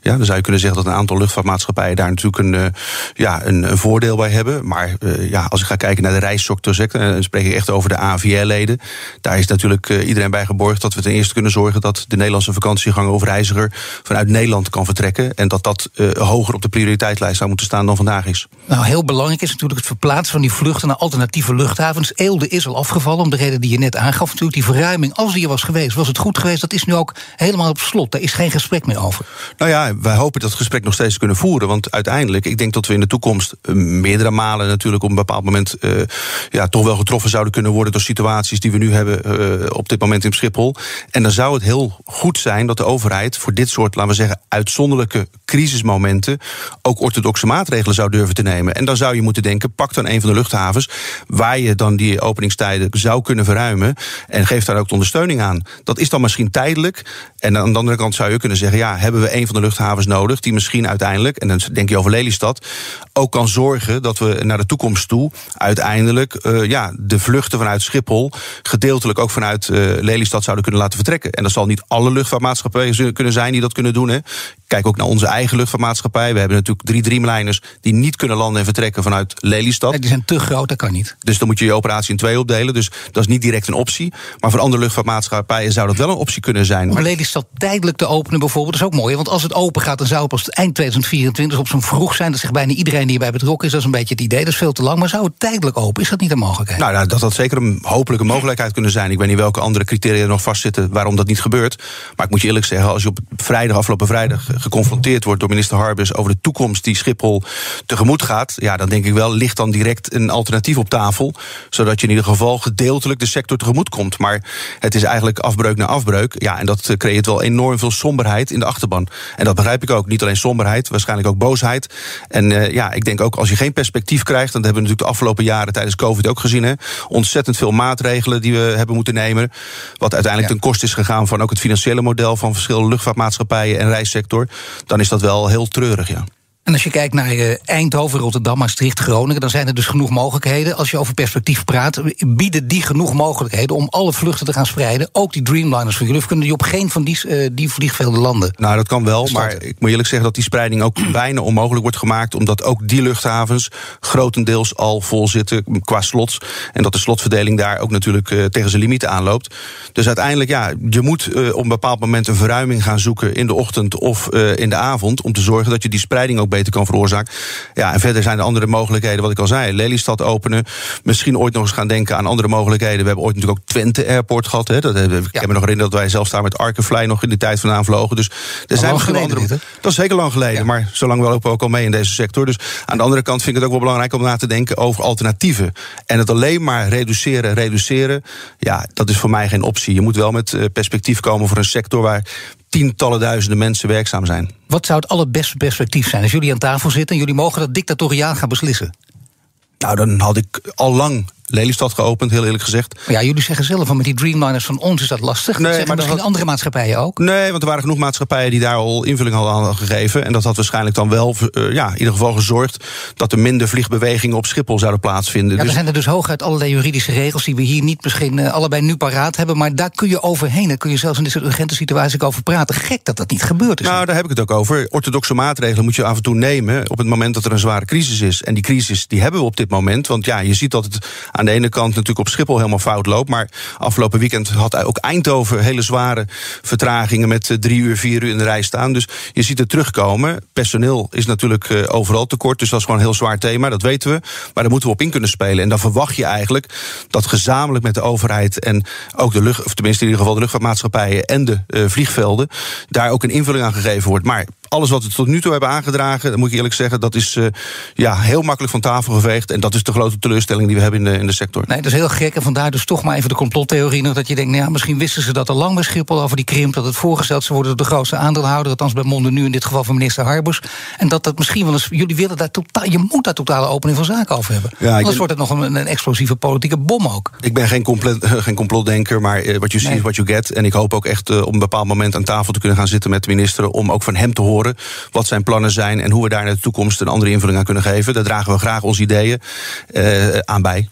Ja, dan zou je kunnen zeggen dat een aantal luchtvaartmaatschappijen daar natuurlijk een, uh, ja, een, voordeel bij hebben. Maar uh, ja, als ik ga kijken naar de reissector, dan spreek ik echt over de AVL-leden. Daar is natuurlijk iedereen bij geborgd dat we ten eerste kunnen zorgen dat de Nederlandse vakantieganger of reiziger vanuit Nederland kan vertrekken. En dat dat hoger op de prioriteitslijst zou moeten staan dan vandaag is. Nou, heel belangrijk is natuurlijk het verplaatsen van die vluchten naar alternatieve luchthavens. Eelde is al afgevallen, om de reden die je net aangaf. Natuurlijk die verruiming, als die er was geweest, was het goed geweest. Dat is nu ook helemaal op slot. Daar is geen gesprek meer over. Nou ja, wij hopen dat gesprek nog steeds kunnen voeren. Want uiteindelijk, ik denk dat we in de toekomst eh, meerdere malen natuurlijk op een bepaald moment uh, ja, toch wel getroffen zouden kunnen worden door situaties die we nu hebben uh, op dit moment in Schiphol. En dan zou het heel goed zijn dat de overheid voor dit soort, laten we zeggen, uitzonderlijke crisismomenten ook orthodoxe maatregelen zou durven te nemen. En dan zou je moeten denken, pak dan een van de luchthavens waar je dan die openingstijden zou kunnen verruimen en geef daar ook de ondersteuning aan. Dat is dan misschien tijdelijk. En aan de andere kant zou je kunnen zeggen, ja, hebben we een van de luchthavens nodig die misschien uiteindelijk, en dan denk je over Lelystad, ook kan zorgen dat we naar de toekomst toe uiteindelijk uh, ja, de vluchten vanuit Schiphol gedeeltelijk ook vanuit uh, Lelystad zouden kunnen laten vertrekken. En dat zal niet alle luchtvaartmaatschappijen kunnen zijn die dat kunnen doen. Hè. Kijk ook naar onze eigen luchtvaartmaatschappij. We hebben natuurlijk drie Dreamliners die niet kunnen landen en vertrekken vanuit Lelystad. die zijn te groot, dat kan niet. Dus dan moet je je operatie in twee opdelen. Dus dat is niet direct een optie. Maar voor andere luchtvaartmaatschappijen zou dat wel een optie kunnen zijn. Maar Lelystad tijdelijk te openen bijvoorbeeld is ook mooi. Want als het open gaat, dan zou het pas eind 2024 op zo'n vroeg zijn. Dat zegt bijna iedereen die hierbij betrokken is. Dat is een beetje het idee. Dat is veel te lang. Maar zou het tijdelijk open? Is dat niet een mogelijkheid? Nou, nou dat had zeker een hopelijke mogelijkheid kunnen zijn. Ik weet niet welke andere criteria er nog vastzitten waarom dat niet gebeurt. Maar ik moet je eerlijk zeggen, als je op vrijdag, afgelopen vrijdag, geconfronteerd wordt door minister Harbers over de toekomst die Schiphol tegemoet gaat, ja, dan denk ik wel, ligt dan direct een alternatief op tafel. Zodat je in ieder geval gedeeltelijk de sector tegemoet komt. Maar het is eigenlijk afbreuk na afbreuk. Ja, en dat creëert wel enorm veel somberheid in de achterban. En dat begrijp ik ook. Niet alleen somberheid, waarschijnlijk ook boosheid. En uh, ja, ik denk ook als je geen perspectief krijgt, en dat hebben we natuurlijk de afgelopen jaren tijdens COVID ook gezien, hè, ontzettend veel maatregelen die we hebben moeten nemen. Wat uiteindelijk ja. ten koste is gegaan van ook het financiële model van verschillende luchtvaartmaatschappijen en reissector. Dan is dat wel heel treurig, ja. En als je kijkt naar uh, Eindhoven, Rotterdam, Maastricht, Groningen, dan zijn er dus genoeg mogelijkheden. Als je over perspectief praat, bieden die genoeg mogelijkheden om alle vluchten te gaan spreiden. Ook die Dreamliners van jullie. Of kunnen die op geen van die, uh, die vliegvelden landen? Nou, dat kan wel. Maar ik moet eerlijk zeggen dat die spreiding ook bijna onmogelijk wordt gemaakt. Omdat ook die luchthavens grotendeels al vol zitten qua slots. En dat de slotverdeling daar ook natuurlijk uh, tegen zijn limieten aanloopt. Dus uiteindelijk, ja, je moet op een bepaald moment een verruiming gaan zoeken in de ochtend of in de avond. Om te zorgen dat je die spreiding ook beter kan veroorzaken. Ja, en verder zijn er andere mogelijkheden, wat ik al zei. Lelystad openen. Misschien ooit nog eens gaan denken aan andere mogelijkheden. We hebben ooit natuurlijk ook Twente Airport gehad. Hè. Dat, ik ja. kan me nog herinneren dat wij zelfs daar met Arkenfly nog in de tijd vandaan vlogen. Dus er zijn misschien andere. Dit, dat is zeker lang geleden. Ja. Maar zolang we lopen ook al mee in deze sector. Dus aan de andere kant vind ik het ook wel belangrijk om na te denken over alternatieven. En het alleen maar reduceren, reduceren. Ja, dat is voor mij geen optie. Je moet wel met perspectief komen voor een sector waar tientallen duizenden mensen werkzaam zijn. Wat zou het allerbeste perspectief zijn als jullie aan tafel zitten en jullie mogen dat dictatoriaal gaan beslissen? Nou, dan had ik al lang Lelystad geopend, heel eerlijk gezegd. Ja, jullie zeggen zelf van met die Dreamliners van ons is dat lastig. Nee, maar misschien had... andere maatschappijen ook? Nee, want er waren genoeg maatschappijen die daar al invulling hadden aan gegeven. En dat had waarschijnlijk dan wel uh, ja, in ieder geval gezorgd dat er minder vliegbewegingen op Schiphol zouden plaatsvinden. Ja, dus... Er zijn er dus hooguit allerlei juridische regels die we hier niet misschien uh, allebei nu paraat hebben. Maar daar kun je overheen. Daar kun je zelfs in deze urgente situatie over praten. Gek dat dat niet gebeurd is. Nou, daar heb ik het ook over. Orthodoxe maatregelen moet je af en toe nemen op het moment dat er een zware crisis is. En die crisis die hebben we op dit moment. Want ja, je ziet dat het aan de ene kant natuurlijk op Schiphol helemaal fout loopt. Maar afgelopen weekend had ook Eindhoven hele zware vertragingen met drie uur, vier uur in de rij staan. Dus je ziet het terugkomen. Personeel is natuurlijk uh, overal tekort. Dus dat is gewoon een heel zwaar thema, dat weten we. Maar daar moeten we op in kunnen spelen. En dan verwacht je eigenlijk dat gezamenlijk met de overheid en ook de lucht, of tenminste in ieder geval de luchtvaartmaatschappijen en de uh, vliegvelden, daar ook een invulling aan gegeven wordt. Maar alles wat we tot nu toe hebben aangedragen, dan moet ik eerlijk zeggen, dat is uh, ja, heel makkelijk van tafel geveegd. En dat is de grote teleurstelling die we hebben in de, in de sector. Nee, dat is heel gek. En vandaar dus toch maar even de complottheorie nog. Dat je denkt, nou ja, misschien wisten ze dat al lang bij Schiphol over die krimp. Dat het voorgesteld zou worden door de grootste aandeelhouder. Althans bij Monde nu in dit geval van minister Harbers. En dat dat misschien wel eens. Jullie willen daar totaal. Je moet daar totale opening van zaken over hebben. Ja, Anders ben, wordt het nog een, een, explosieve politieke bom ook. Ik ben geen, compleet, geen complotdenker, maar wat je ziet is wat je get. En ik hoop ook echt uh, op een bepaald moment aan tafel te kunnen gaan zitten met de minister. Om ook van hem te horen Wat zijn plannen zijn en hoe we daar in de toekomst een andere invulling aan kunnen geven. Daar dragen we graag onze ideeën uh, aan bij.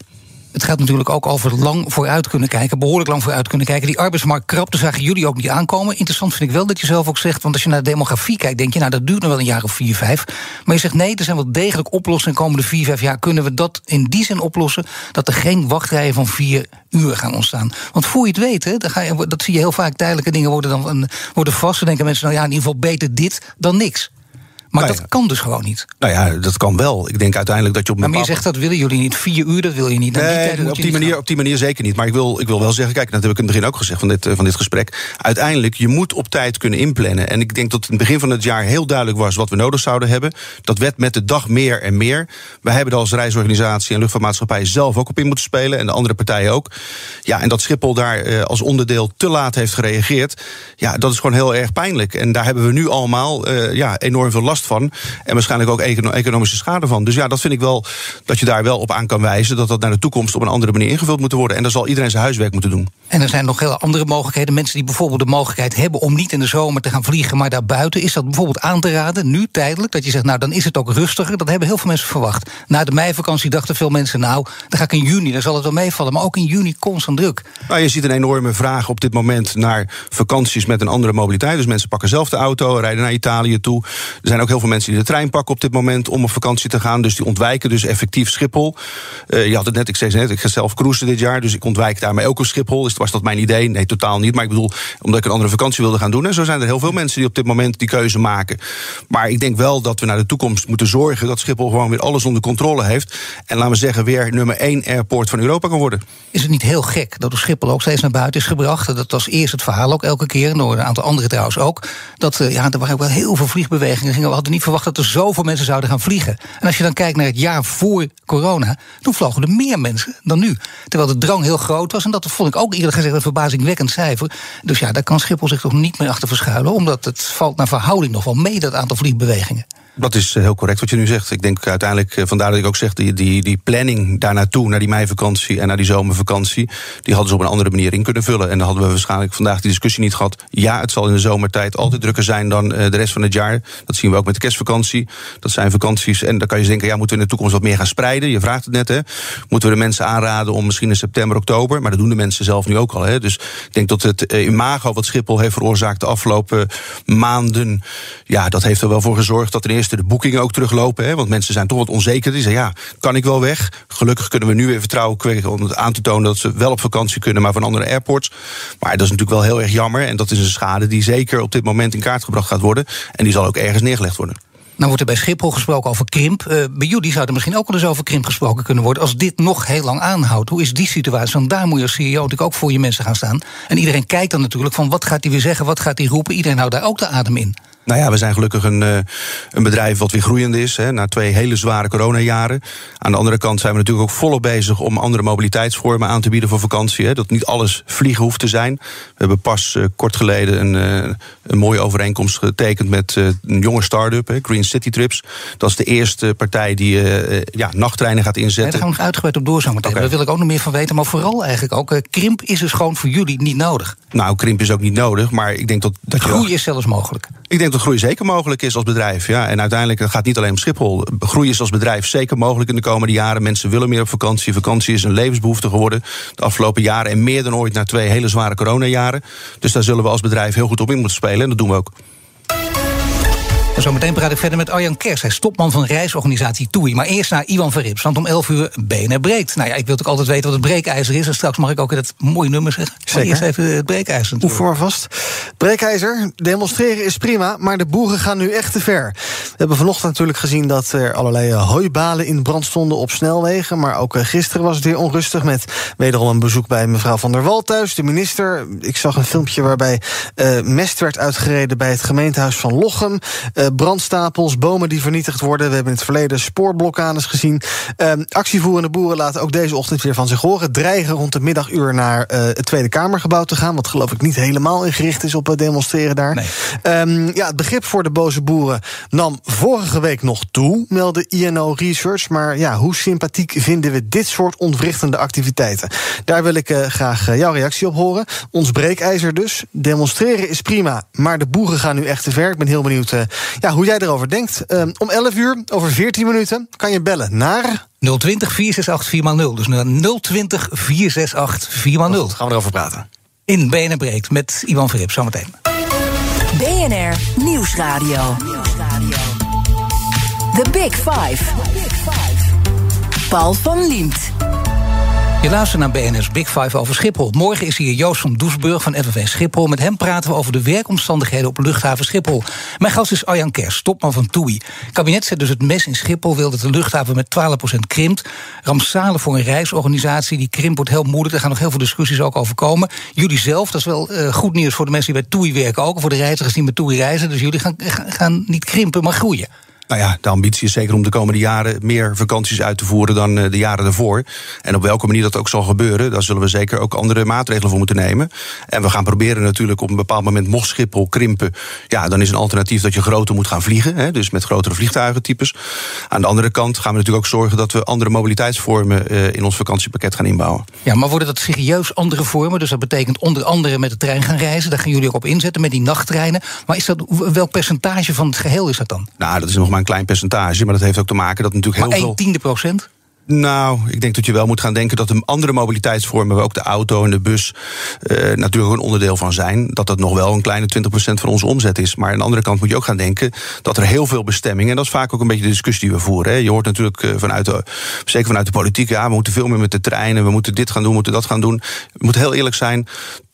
Het gaat natuurlijk ook over lang vooruit kunnen kijken, behoorlijk lang vooruit kunnen kijken. Die arbeidsmarkt krapte zagen jullie ook niet aankomen. Interessant vind ik wel dat je zelf ook zegt, want als je naar de demografie kijkt, denk je, nou dat duurt nog wel een jaar of vier, vijf. Maar je zegt nee, er zijn wel degelijk oplossingen. De komende vier, vijf jaar kunnen we dat in die zin oplossen dat er geen wachtrijen van vier uur gaan ontstaan. Want voor je het weet, hè, dan ga je, dat zie je heel vaak, tijdelijke dingen worden dan worden vast. Dan denken mensen, nou ja, in ieder geval beter dit dan niks. Maar nou dat kan dus gewoon niet. Nou ja, dat kan wel. Ik denk uiteindelijk dat je op een Maar je zegt dat willen jullie niet. Vier uur, dat wil je niet. Nee, die op, die manier, op die manier zeker niet. Maar ik wil, ik wil wel zeggen, kijk, dat heb ik in het begin ook gezegd van dit, eh, van dit gesprek. Uiteindelijk, je moet op tijd kunnen inplannen. En ik denk dat in het begin van het jaar heel duidelijk was wat we nodig zouden hebben. Dat werd met de dag meer en meer. Wij hebben er als reisorganisatie en luchtvaartmaatschappij zelf ook op in moeten spelen. En de andere partijen ook. Ja, en dat Schiphol daar eh, als onderdeel te laat heeft gereageerd. Ja, dat is gewoon heel erg pijnlijk. En daar hebben we nu allemaal uh, ja, enorm veel last van. En waarschijnlijk ook economische schade van. Dus ja, dat vind ik wel dat je daar wel op aan kan wijzen. Dat dat naar de toekomst op een andere manier ingevuld moet worden. En dan zal iedereen zijn huiswerk moeten doen. En er zijn nog heel andere mogelijkheden. Mensen die bijvoorbeeld de mogelijkheid hebben om niet in de zomer te gaan vliegen, maar daarbuiten. Is dat bijvoorbeeld aan te raden, nu tijdelijk? Dat je zegt, nou dan is het ook rustiger. Dat hebben heel veel mensen verwacht. Na de meivakantie dachten veel mensen, nou, dan ga ik in juni, dan zal het wel meevallen. Maar ook in juni constant druk. Nou, je ziet een enorme vraag op dit moment naar vakanties met een andere mobiliteit. Dus mensen pakken zelf de auto, rijden naar Italië toe. Er zijn ook heel veel mensen die de trein pakken op dit moment om op vakantie te gaan. Dus die ontwijken dus effectief Schiphol. Uh, je had het net, ik zei net, ik ga zelf cruisen dit jaar. Dus ik ontwijk daarmee ook op Schiphol. Dus was dat mijn idee? Nee, totaal niet. Maar ik bedoel, omdat ik een andere vakantie wilde gaan doen. En zo zijn er heel veel mensen die op dit moment die keuze maken. Maar ik denk wel dat we naar de toekomst moeten zorgen dat Schiphol gewoon weer alles onder controle heeft. En laten we zeggen, weer nummer één airport van Europa kan worden. Is het niet heel gek dat Schiphol ook steeds naar buiten is gebracht? Dat was eerst het verhaal ook elke keer, door een aantal anderen trouwens ook. Dat uh, ja, er waren ook wel heel veel vliegbewegingen. We hadden niet verwacht dat er zoveel mensen zouden gaan vliegen. En als je dan kijkt naar het jaar voor corona, toen vlogen er meer mensen dan nu. Terwijl de drang heel groot was. En dat vond ik ook eerlijk gezegd een verbazingwekkend cijfer. Dus ja, daar kan Schiphol zich toch niet meer achter verschuilen. Omdat het valt naar verhouding nog wel mee, dat aantal vliegbewegingen. Dat is eh, heel correct wat je nu zegt. Ik denk uiteindelijk, eh, vandaar dat ik ook zeg, die, die, die planning daar naartoe, naar die meivakantie en naar die zomervakantie, die hadden ze op een andere manier in kunnen vullen. En dan hadden we waarschijnlijk vandaag die discussie niet gehad. Ja, het zal in de zomertijd altijd drukker zijn dan eh, de rest van het jaar. Dat zien we ook met de kerstvakantie. Dat zijn vakanties. En dan kan je denken, ja, moeten we in de toekomst wat meer gaan spreiden? Je vraagt het net, hè. Moeten we de mensen aanraden om misschien in september, oktober, maar dat doen de mensen zelf nu ook al. Hè. Dus ik denk dat het imago wat Schiphol heeft veroorzaakt de afgelopen maanden, ja, dat heeft er wel voor gezorgd dat ten eerste de boekingen ook teruglopen. Hè, want mensen zijn toch wat onzeker. Die zeggen, ja, kan ik wel weg? Gelukkig kunnen we nu weer vertrouwen kweken om het aan te tonen dat ze wel op vakantie kunnen, maar van andere airports. Maar dat is natuurlijk wel heel erg jammer. En dat is een schade die zeker op dit moment in kaart gebracht gaat worden. En die zal ook ergens neergelegd worden. Nou wordt er bij Schiphol gesproken over krimp. Uh, bij jullie zou er misschien ook wel eens over krimp gesproken kunnen worden... als dit nog heel lang aanhoudt. Hoe is die situatie? Want daar moet je als CEO natuurlijk ook voor je mensen gaan staan. En iedereen kijkt dan natuurlijk van wat gaat hij weer zeggen, wat gaat hij roepen. Iedereen houdt daar ook de adem in. Nou ja, we zijn gelukkig een, uh, een bedrijf wat weer groeiend is. Hè, na twee hele zware coronajaren. Aan de andere kant zijn we natuurlijk ook volop bezig om andere mobiliteitsvormen aan te bieden voor vakantie. Hè, dat niet alles vliegen hoeft te zijn. We hebben pas uh, kort geleden een, uh, een mooie overeenkomst getekend met een jonge start-up, Green City Trips. Dat is de eerste partij die ja, nachttreinen gaat inzetten. Ja, daar gaan we nog uitgebreid op door zo meteen. Okay. Daar wil ik ook nog meer van weten. Maar vooral eigenlijk ook, krimp is dus gewoon voor jullie niet nodig. Nou, krimp is ook niet nodig, maar ik denk dat... dat Groei is zelfs mogelijk. Ik denk dat groei zeker mogelijk is als bedrijf. Ja. En uiteindelijk het gaat niet alleen om Schiphol. Groei is als bedrijf zeker mogelijk in de komende jaren. Mensen willen meer op vakantie. Vakantie is een levensbehoefte geworden de afgelopen jaren. En meer dan ooit na twee hele zware coronajaren. Dus daar zullen we als bedrijf heel goed op in moeten spelen. En dat doen we ook. Zometeen praat ik verder met Arjan Kers. Hij is topman van reisorganisatie TUI. Maar eerst naar Ivan Verrips, want om 11 uur BNR breekt. Nou ja, ik wil ook altijd weten wat het breekijzer is. En straks mag ik ook dat mooie nummer zeggen. Zeker. Eerst even het breekijzer. Oef voor vast. Breekijzer, demonstreren is prima, maar de boeren gaan nu echt te ver. We hebben vanochtend natuurlijk gezien dat er allerlei hooibalen in brand stonden op snelwegen. Maar ook eh, gisteren was het weer onrustig met wederom een bezoek bij mevrouw Van der Wal thuis, de minister. Ik zag een filmpje waarbij uh, mest werd uitgereden bij het gemeentehuis van Lochem. Uh, brandstapels, bomen die vernietigd worden. We hebben in het verleden spoorblokkades gezien. Uh, actievoerende boeren laten ook deze ochtend weer van zich horen. Dreigen rond het middaguur naar uh, het Tweede Kamergebouw te gaan. Wat geloof ik niet helemaal ingericht is op het demonstreren daar. Nee. Um, ja, het begrip voor de boze boeren nam vorige week nog toe, meldde INO Research. Maar ja, hoe sympathiek vinden we dit soort ontwrichtende activiteiten? Daar wil ik uh, graag jouw reactie op horen. Ons breekijzer dus. Demonstreren is prima, maar de boeren gaan nu echt te ver. Ik ben heel benieuwd Ja, hoe jij erover denkt. Um, om 11 uur, over 14 minuten, kan je bellen naar... 020 468 4x0. Dus naar 020 468 4x0. Gaan we erover praten. In BNR Breed met Ivan Verrip, zometeen. BNR Nieuwsradio. The Big Five. Paul van Liemt. Je luistert naar BNS Big Five over Schiphol. Morgen is hier Joost van Doesburg van FNV Schiphol. Met hem praten we over de werkomstandigheden op luchthaven Schiphol. Mijn gast is Arjan Kers, topman van TUI. Kabinet zet dus het mes in Schiphol, wil dat de luchthaven met 12% krimpt. Rampzalen voor een reisorganisatie, die krimp wordt heel moeilijk. Er gaan nog heel veel discussies ook over komen. Jullie zelf, dat is wel uh, goed nieuws voor de mensen die bij TUI werken ook. Voor de reizigers die met TUI reizen. Dus jullie gaan, gaan niet krimpen, maar groeien. Nou ja, de ambitie is zeker om de komende jaren meer vakanties uit te voeren dan eh, de jaren daarvoor. En op welke manier dat ook zal gebeuren, daar zullen we zeker ook andere maatregelen voor moeten nemen. En we gaan proberen natuurlijk op een bepaald moment, mocht Schiphol krimpen, ja, dan is een alternatief dat je groter moet gaan vliegen. Hè, dus met grotere vliegtuigentypes. Aan de andere kant gaan we natuurlijk ook zorgen dat we andere mobiliteitsvormen uh, in ons vakantiepakket gaan inbouwen. Ja, maar worden dat serieus andere vormen? Dus dat betekent onder andere met de trein gaan reizen. Daar gaan jullie ook op inzetten met die nachttreinen. Maar is dat, welk percentage van het geheel is dat dan? Nou, dat is nog maar een klein percentage. Maar dat heeft ook te maken dat natuurlijk maar heel veel. tiende procent? Nou, ik denk dat je wel moet gaan denken dat de andere mobiliteitsvormen, waar ook de auto en de bus uh, natuurlijk een onderdeel van zijn, dat dat nog wel een kleine 20% van onze omzet is. Maar aan de andere kant moet je ook gaan denken dat er heel veel bestemmingen, en dat is vaak ook een beetje de discussie die we voeren. Hè. Je hoort natuurlijk uh, vanuit de, zeker vanuit de politiek, ja, we moeten veel meer met de treinen, we moeten dit gaan doen, we moeten dat gaan doen. We moeten heel eerlijk zijn,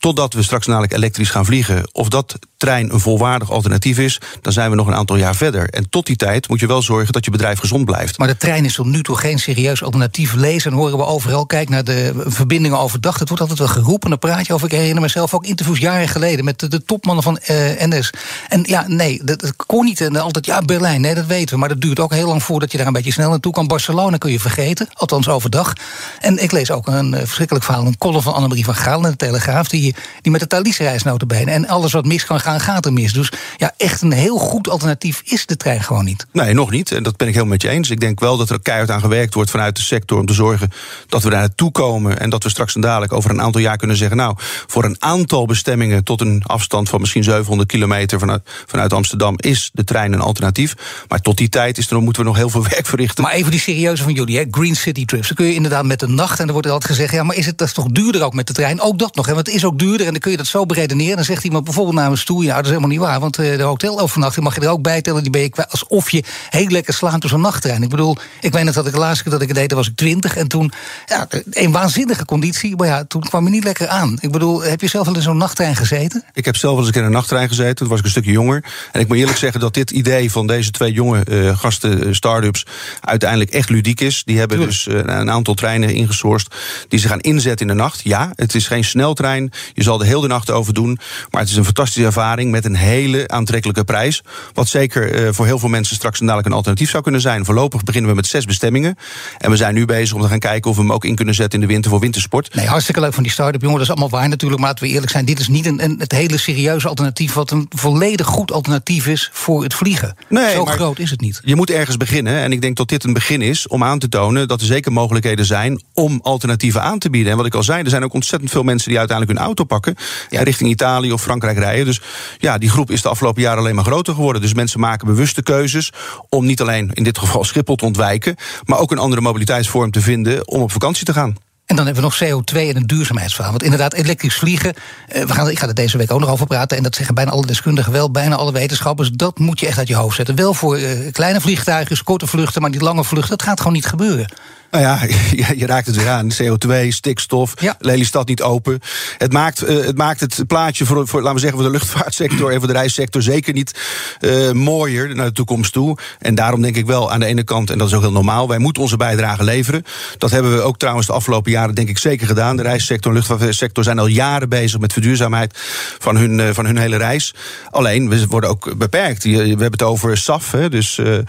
totdat we straks namelijk elektrisch gaan vliegen, of dat trein een volwaardig alternatief is, dan zijn we nog een aantal jaar verder. En tot die tijd moet je wel zorgen dat je bedrijf gezond blijft. Maar de trein is tot nu toe geen serieus alternatief lezen. En horen we overal, kijk naar de verbindingen overdag. Het wordt altijd wel geroepen, daar praat je over. Ik herinner mezelf ook interviews jaren geleden met de, topmannen van uh, NS. En ja, nee, dat, dat kon niet. En altijd, ja, Berlijn, nee, dat weten we. Maar dat duurt ook heel lang voordat je daar een beetje snel naartoe kan. Barcelona kun je vergeten, althans overdag. En ik lees ook een uh, verschrikkelijk verhaal, een column van Annemarie van Gaal in de Telegraaf, die, die met de Thalys reis benen. En alles wat mis kan gaan, gaat er mis. Dus ja, echt een heel goed alternatief is de trein gewoon niet. Nee, nog niet. En dat ben ik helemaal met je eens. Ik denk wel dat er keihard aan gewerkt wordt vanuit de sector om te zorgen dat we daar naartoe komen. En dat we straks en dadelijk over een aantal jaar kunnen zeggen: Nou, voor een aantal bestemmingen tot een afstand van misschien 700 kilometer vanuit, vanuit Amsterdam is de trein een alternatief. Maar tot die tijd is er, moeten we nog heel veel werk verrichten. Maar even die serieuze van jullie, hè? Green City Trips. Dan kun je inderdaad met de nacht. En dan wordt er altijd gezegd: ja, maar is het dat is toch duurder ook met de trein? Ook dat nog. Hè? Want het is ook duurder. En dan kun je dat zo beredeneren. Dan zegt iemand bijvoorbeeld namens toe: ja, dat is helemaal niet waar. Want uh, de hotelovernachting mag je er ook bij tellen. Die ben je. Alsof je heel lekker slaat door zo'n nachttrein. Ik bedoel, ik weet nog dat ik de laatste keer dat ik het deed, was ik 20. En toen ja, een waanzinnige conditie, maar ja, toen kwam je niet lekker aan. Ik bedoel, heb je zelf wel in zo'n nachttrein gezeten? Ik heb zelf wel eens een keer in een nachttrein gezeten, toen was ik een stukje jonger. En ik moet eerlijk zeggen dat dit idee van deze twee jonge uh, gasten, uh, start-ups, uiteindelijk echt ludiek is. Die hebben dus uh, een aantal treinen ingesourced die ze gaan inzetten in de nacht. Ja, het is geen sneltrein, je zal er heel de nacht over doen. Maar het is een fantastische ervaring met een hele aantrekkelijke prijs. Wat zeker voor heel veel mensen straks dadelijk een alternatief zou kunnen zijn. Voorlopig beginnen we met zes bestemmingen. En we zijn nu bezig om te gaan kijken of we hem ook in kunnen zetten in de winter voor wintersport. Nee, hartstikke leuk van die start-up, jongen. Dat is allemaal waar natuurlijk. Maar laten we eerlijk zijn, dit is niet een, een, het hele serieuze alternatief... wat een volledig goed alternatief is voor het vliegen. Nee, Zo groot is het niet. Je moet ergens beginnen. En ik denk dat dit een begin is om aan te tonen... dat er zeker mogelijkheden zijn om alternatieven aan te bieden. En wat ik al zei, er zijn ook ontzettend veel mensen... die uiteindelijk hun auto pakken ja. richting Italië of Frankrijk rijden. Dus ja, die groep is de afgelopen jaren alleen maar groter geworden. Dus mensen maken bewuste keuzes om niet alleen in dit geval Schiphol te ontwijken... maar ook een andere mobiliteitsvorm te vinden om op vakantie te gaan. En dan hebben we nog CO2 en een duurzaamheidsverhaal. Want inderdaad, elektrisch vliegen, we gaan, ik ga er deze week ook nog over praten... en dat zeggen bijna alle deskundigen wel, bijna alle wetenschappers... dat moet je echt uit je hoofd zetten. Wel voor uh, kleine vliegtuigen, korte vluchten, maar die lange vluchten... dat gaat gewoon niet gebeuren. Nou ja, je, je, raakt het weer aan. CO2, stikstof, ja. Lelystad niet open. Het maakt, uh, het maakt het plaatje voor, voor, laten we zeggen, voor de luchtvaartsector en voor de reissector zeker niet uh, mooier naar de toekomst toe. En daarom denk ik wel aan de ene kant, en dat is ook heel normaal, wij moeten onze bijdrage leveren. Dat hebben we ook trouwens de afgelopen jaren denk ik zeker gedaan. De reissector en de luchtvaartsector zijn al jaren bezig met verduurzaamheid van hun, uh, van hun hele reis. Alleen, we worden ook beperkt. We hebben het over SAF, hè, dus de,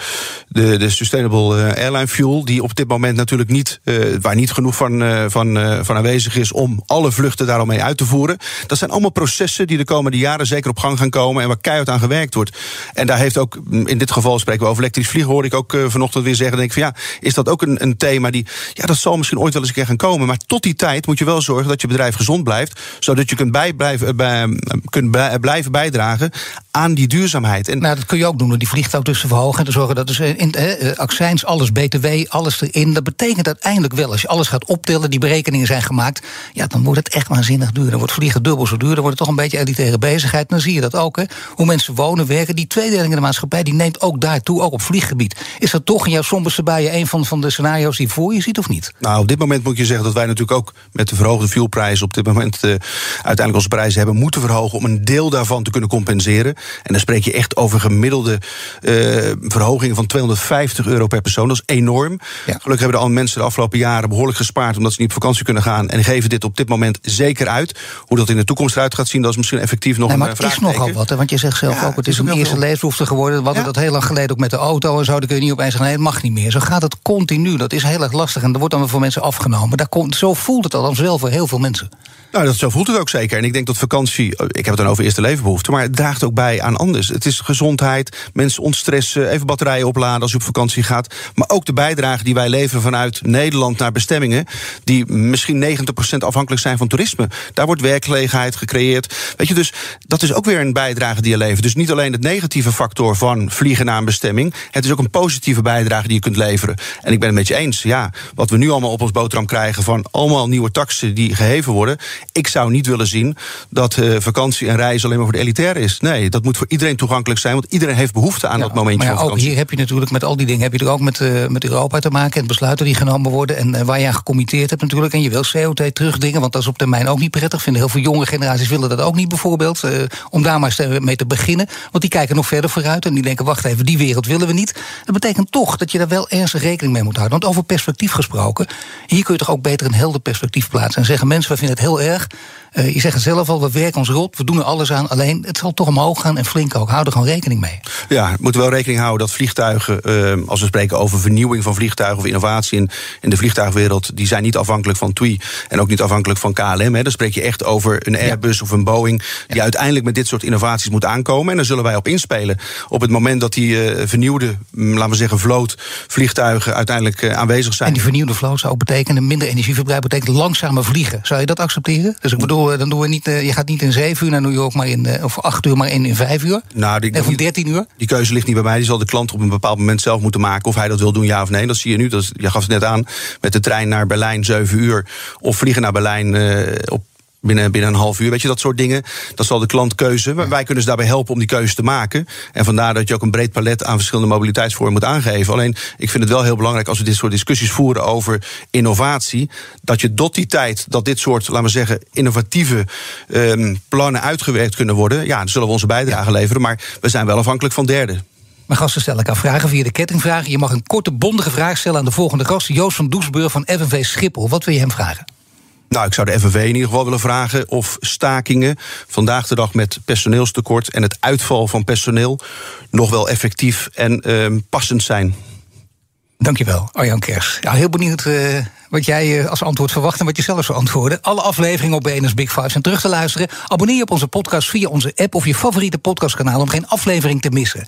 de Sustainable Airline Fuel, die op dit moment natuurlijk niet, eh, waar niet genoeg van, eh, van, eh, van aanwezig is om alle vluchten daarom mee uit te voeren. Dat zijn allemaal processen die de komende jaren zeker op gang gaan komen en waar keihard aan gewerkt wordt. En daar heeft ook, mm, in dit geval spreken we over elektrisch vliegen, hoorde ik ook vanochtend weer zeggen. Denk ik van ja, is dat ook een, een thema die, ja, dat zal misschien ooit wel eens een keer gaan komen. Maar tot die tijd moet je wel zorgen dat je bedrijf gezond blijft, zodat je kunt, bij, blijven, eh, bij, kunt bij- blijven bijdragen aan die duurzaamheid. En Nou, dat kun je ook doen door die vliegtuig dus te verhogen en te zorgen dat dus in, accijns, alles BTW, alles erin. Dat betekent uiteindelijk wel, als je alles gaat optellen, die berekeningen zijn gemaakt, ja, dan wordt het echt waanzinnig duur. Dan wordt vliegen dubbel zo duur, dan wordt het toch een beetje elitaire bezigheid. Dan zie je dat ook, hè. Hoe mensen wonen, werken. Die tweedeling in de maatschappij, die neemt ook daartoe, ook op vlieggebied. Is dat toch in jouw somberste bijen een van, van de scenario's die voor je ziet of niet? Nou, op dit moment moet je zeggen dat wij natuurlijk ook met de verhoogde fuelprijzen op dit moment eh, uiteindelijk onze prijzen hebben moeten verhogen om een deel daarvan te kunnen compenseren. En dan spreek je echt over gemiddelde eh, verhogingen van 250 euro per persoon. Dat is enorm. Gelukkig hebben de mensen de afgelopen jaren behoorlijk gespaard omdat ze niet op vakantie kunnen gaan. En geven dit op dit moment zeker uit. Hoe dat in de toekomst eruit gaat zien, dat is misschien effectief nog Nee, maar een het is nogal wat, hè, want je zegt zelf Ja, ook, het het is een eerste leefbehoefte geworden. We hadden dat heel lang geleden ook met de auto en zo. Dan kun je niet opeens zeggen, nee, het mag niet meer. Zo gaat het continu. Dat is heel erg lastig en dat wordt dan weer voor mensen afgenomen. Daar komt, zo voelt het al wel voor heel veel mensen. Nou, dat, zo voelt het ook zeker. En ik denk dat vakantie, eh, ik heb het dan over eerste levenbehoeften, maar het draagt ook bij aan anders. Het is gezondheid, mensen ontstressen, even batterijen opladen als je op vakantie gaat. Maar ook de bijdrage die wij leveren vanuit Nederland naar bestemmingen, die misschien 90% afhankelijk zijn van toerisme. Daar wordt werkgelegenheid gecreëerd. Weet je, dus dat is ook weer een bijdrage die je levert. Dus niet alleen het negatieve factor van vliegen naar een bestemming, het is ook een positieve bijdrage die je kunt leveren. En ik ben het met je eens, ja, wat we nu allemaal op ons boterham krijgen van allemaal nieuwe taxen die geheven worden. Ik zou niet willen zien dat eh, vakantie en reizen alleen maar voor de elitair is. Nee, dat moet voor iedereen toegankelijk zijn, want iedereen heeft behoefte aan dat momentje Maar ja, van ook hier heb je natuurlijk met al die dingen... heb je er ook met, eh, met Europa te maken en besluiten die genomen worden... en eh, waar je aan gecommitteerd hebt natuurlijk. En je wil CO2 terugdingen, want dat is op termijn ook niet prettig. Vinden heel veel jonge generaties willen dat ook niet bijvoorbeeld. om daar maar eens mee te beginnen. Want die kijken nog verder vooruit en die denken... wacht even, die wereld willen we niet. Dat betekent toch dat je daar wel ernstig rekening mee moet houden. Want over perspectief gesproken... hier kun je toch ook beter een helder perspectief plaatsen... en zeggen mensen, we vinden het heel erg... 40. Eh, je zegt het zelf al, we werken ons rot, we doen er alles aan. Alleen, het zal toch omhoog gaan en flink ook. Hou er gewoon rekening mee. Ja, we moeten wel rekening houden dat vliegtuigen, eh, als we spreken over vernieuwing van vliegtuigen of innovatie in, in de vliegtuigwereld, die zijn niet afhankelijk van TUI en ook niet afhankelijk van KLM. Hè. Dan spreek je echt over een Airbus of een Boeing, die uiteindelijk met dit soort innovaties moet aankomen. En daar zullen wij op inspelen. Op het moment dat die eh, vernieuwde, mm, laten we zeggen, vloot vliegtuigen uiteindelijk aanwezig zijn. En die vernieuwde vloot zou ook betekenen, minder energieverbruik betekent langzamer vliegen. Zou je dat accepteren? Dus ik bedoel, eh, dan doen we niet, eh, je gaat niet in zeven uur naar New York, maar in, eh, of acht uur, maar in, in vijf uur. Nou, die, En van 13 uur? Die keuze ligt niet bij mij. Die zal de klant op een bepaald moment zelf moeten maken. Of hij dat wil doen, ja of nee. Dat zie je nu. Dat je gaf het net aan. Met de trein naar Berlijn, 7 uur. Of vliegen naar Berlijn op. Binnen, binnen een half uur, weet je, dat soort dingen. Dat zal de klant keuze. Maar wij kunnen ze daarbij helpen om die keuze te maken. En vandaar dat je ook een breed palet aan verschillende mobiliteitsvormen moet aangeven. Alleen, ik vind het wel heel belangrijk als we dit soort discussies voeren over innovatie. Dat je tot die tijd dat dit soort, laten we zeggen, innovatieve ehm, plannen uitgewerkt kunnen worden. Ja, dan zullen we onze bijdrage leveren. Maar we zijn wel afhankelijk van derden. Mijn gasten stellen elkaar vragen via de kettingvragen. Je mag een korte, bondige vraag stellen aan de volgende gast. Joost van Doesburg van FNV Schiphol. Wat wil je hem vragen? Nou, ik zou de FNV in ieder geval willen vragen of stakingen vandaag de dag met personeelstekort en het uitval van personeel nog wel effectief en ehm, passend zijn. Dankjewel, Arjan Kers. Ja, heel benieuwd eh, wat jij eh, als antwoord verwacht en wat je zelf zou antwoorden. Alle afleveringen op BNS Big Five zijn terug te luisteren. Abonneer je op onze podcast via onze app of je favoriete podcastkanaal om geen aflevering te missen.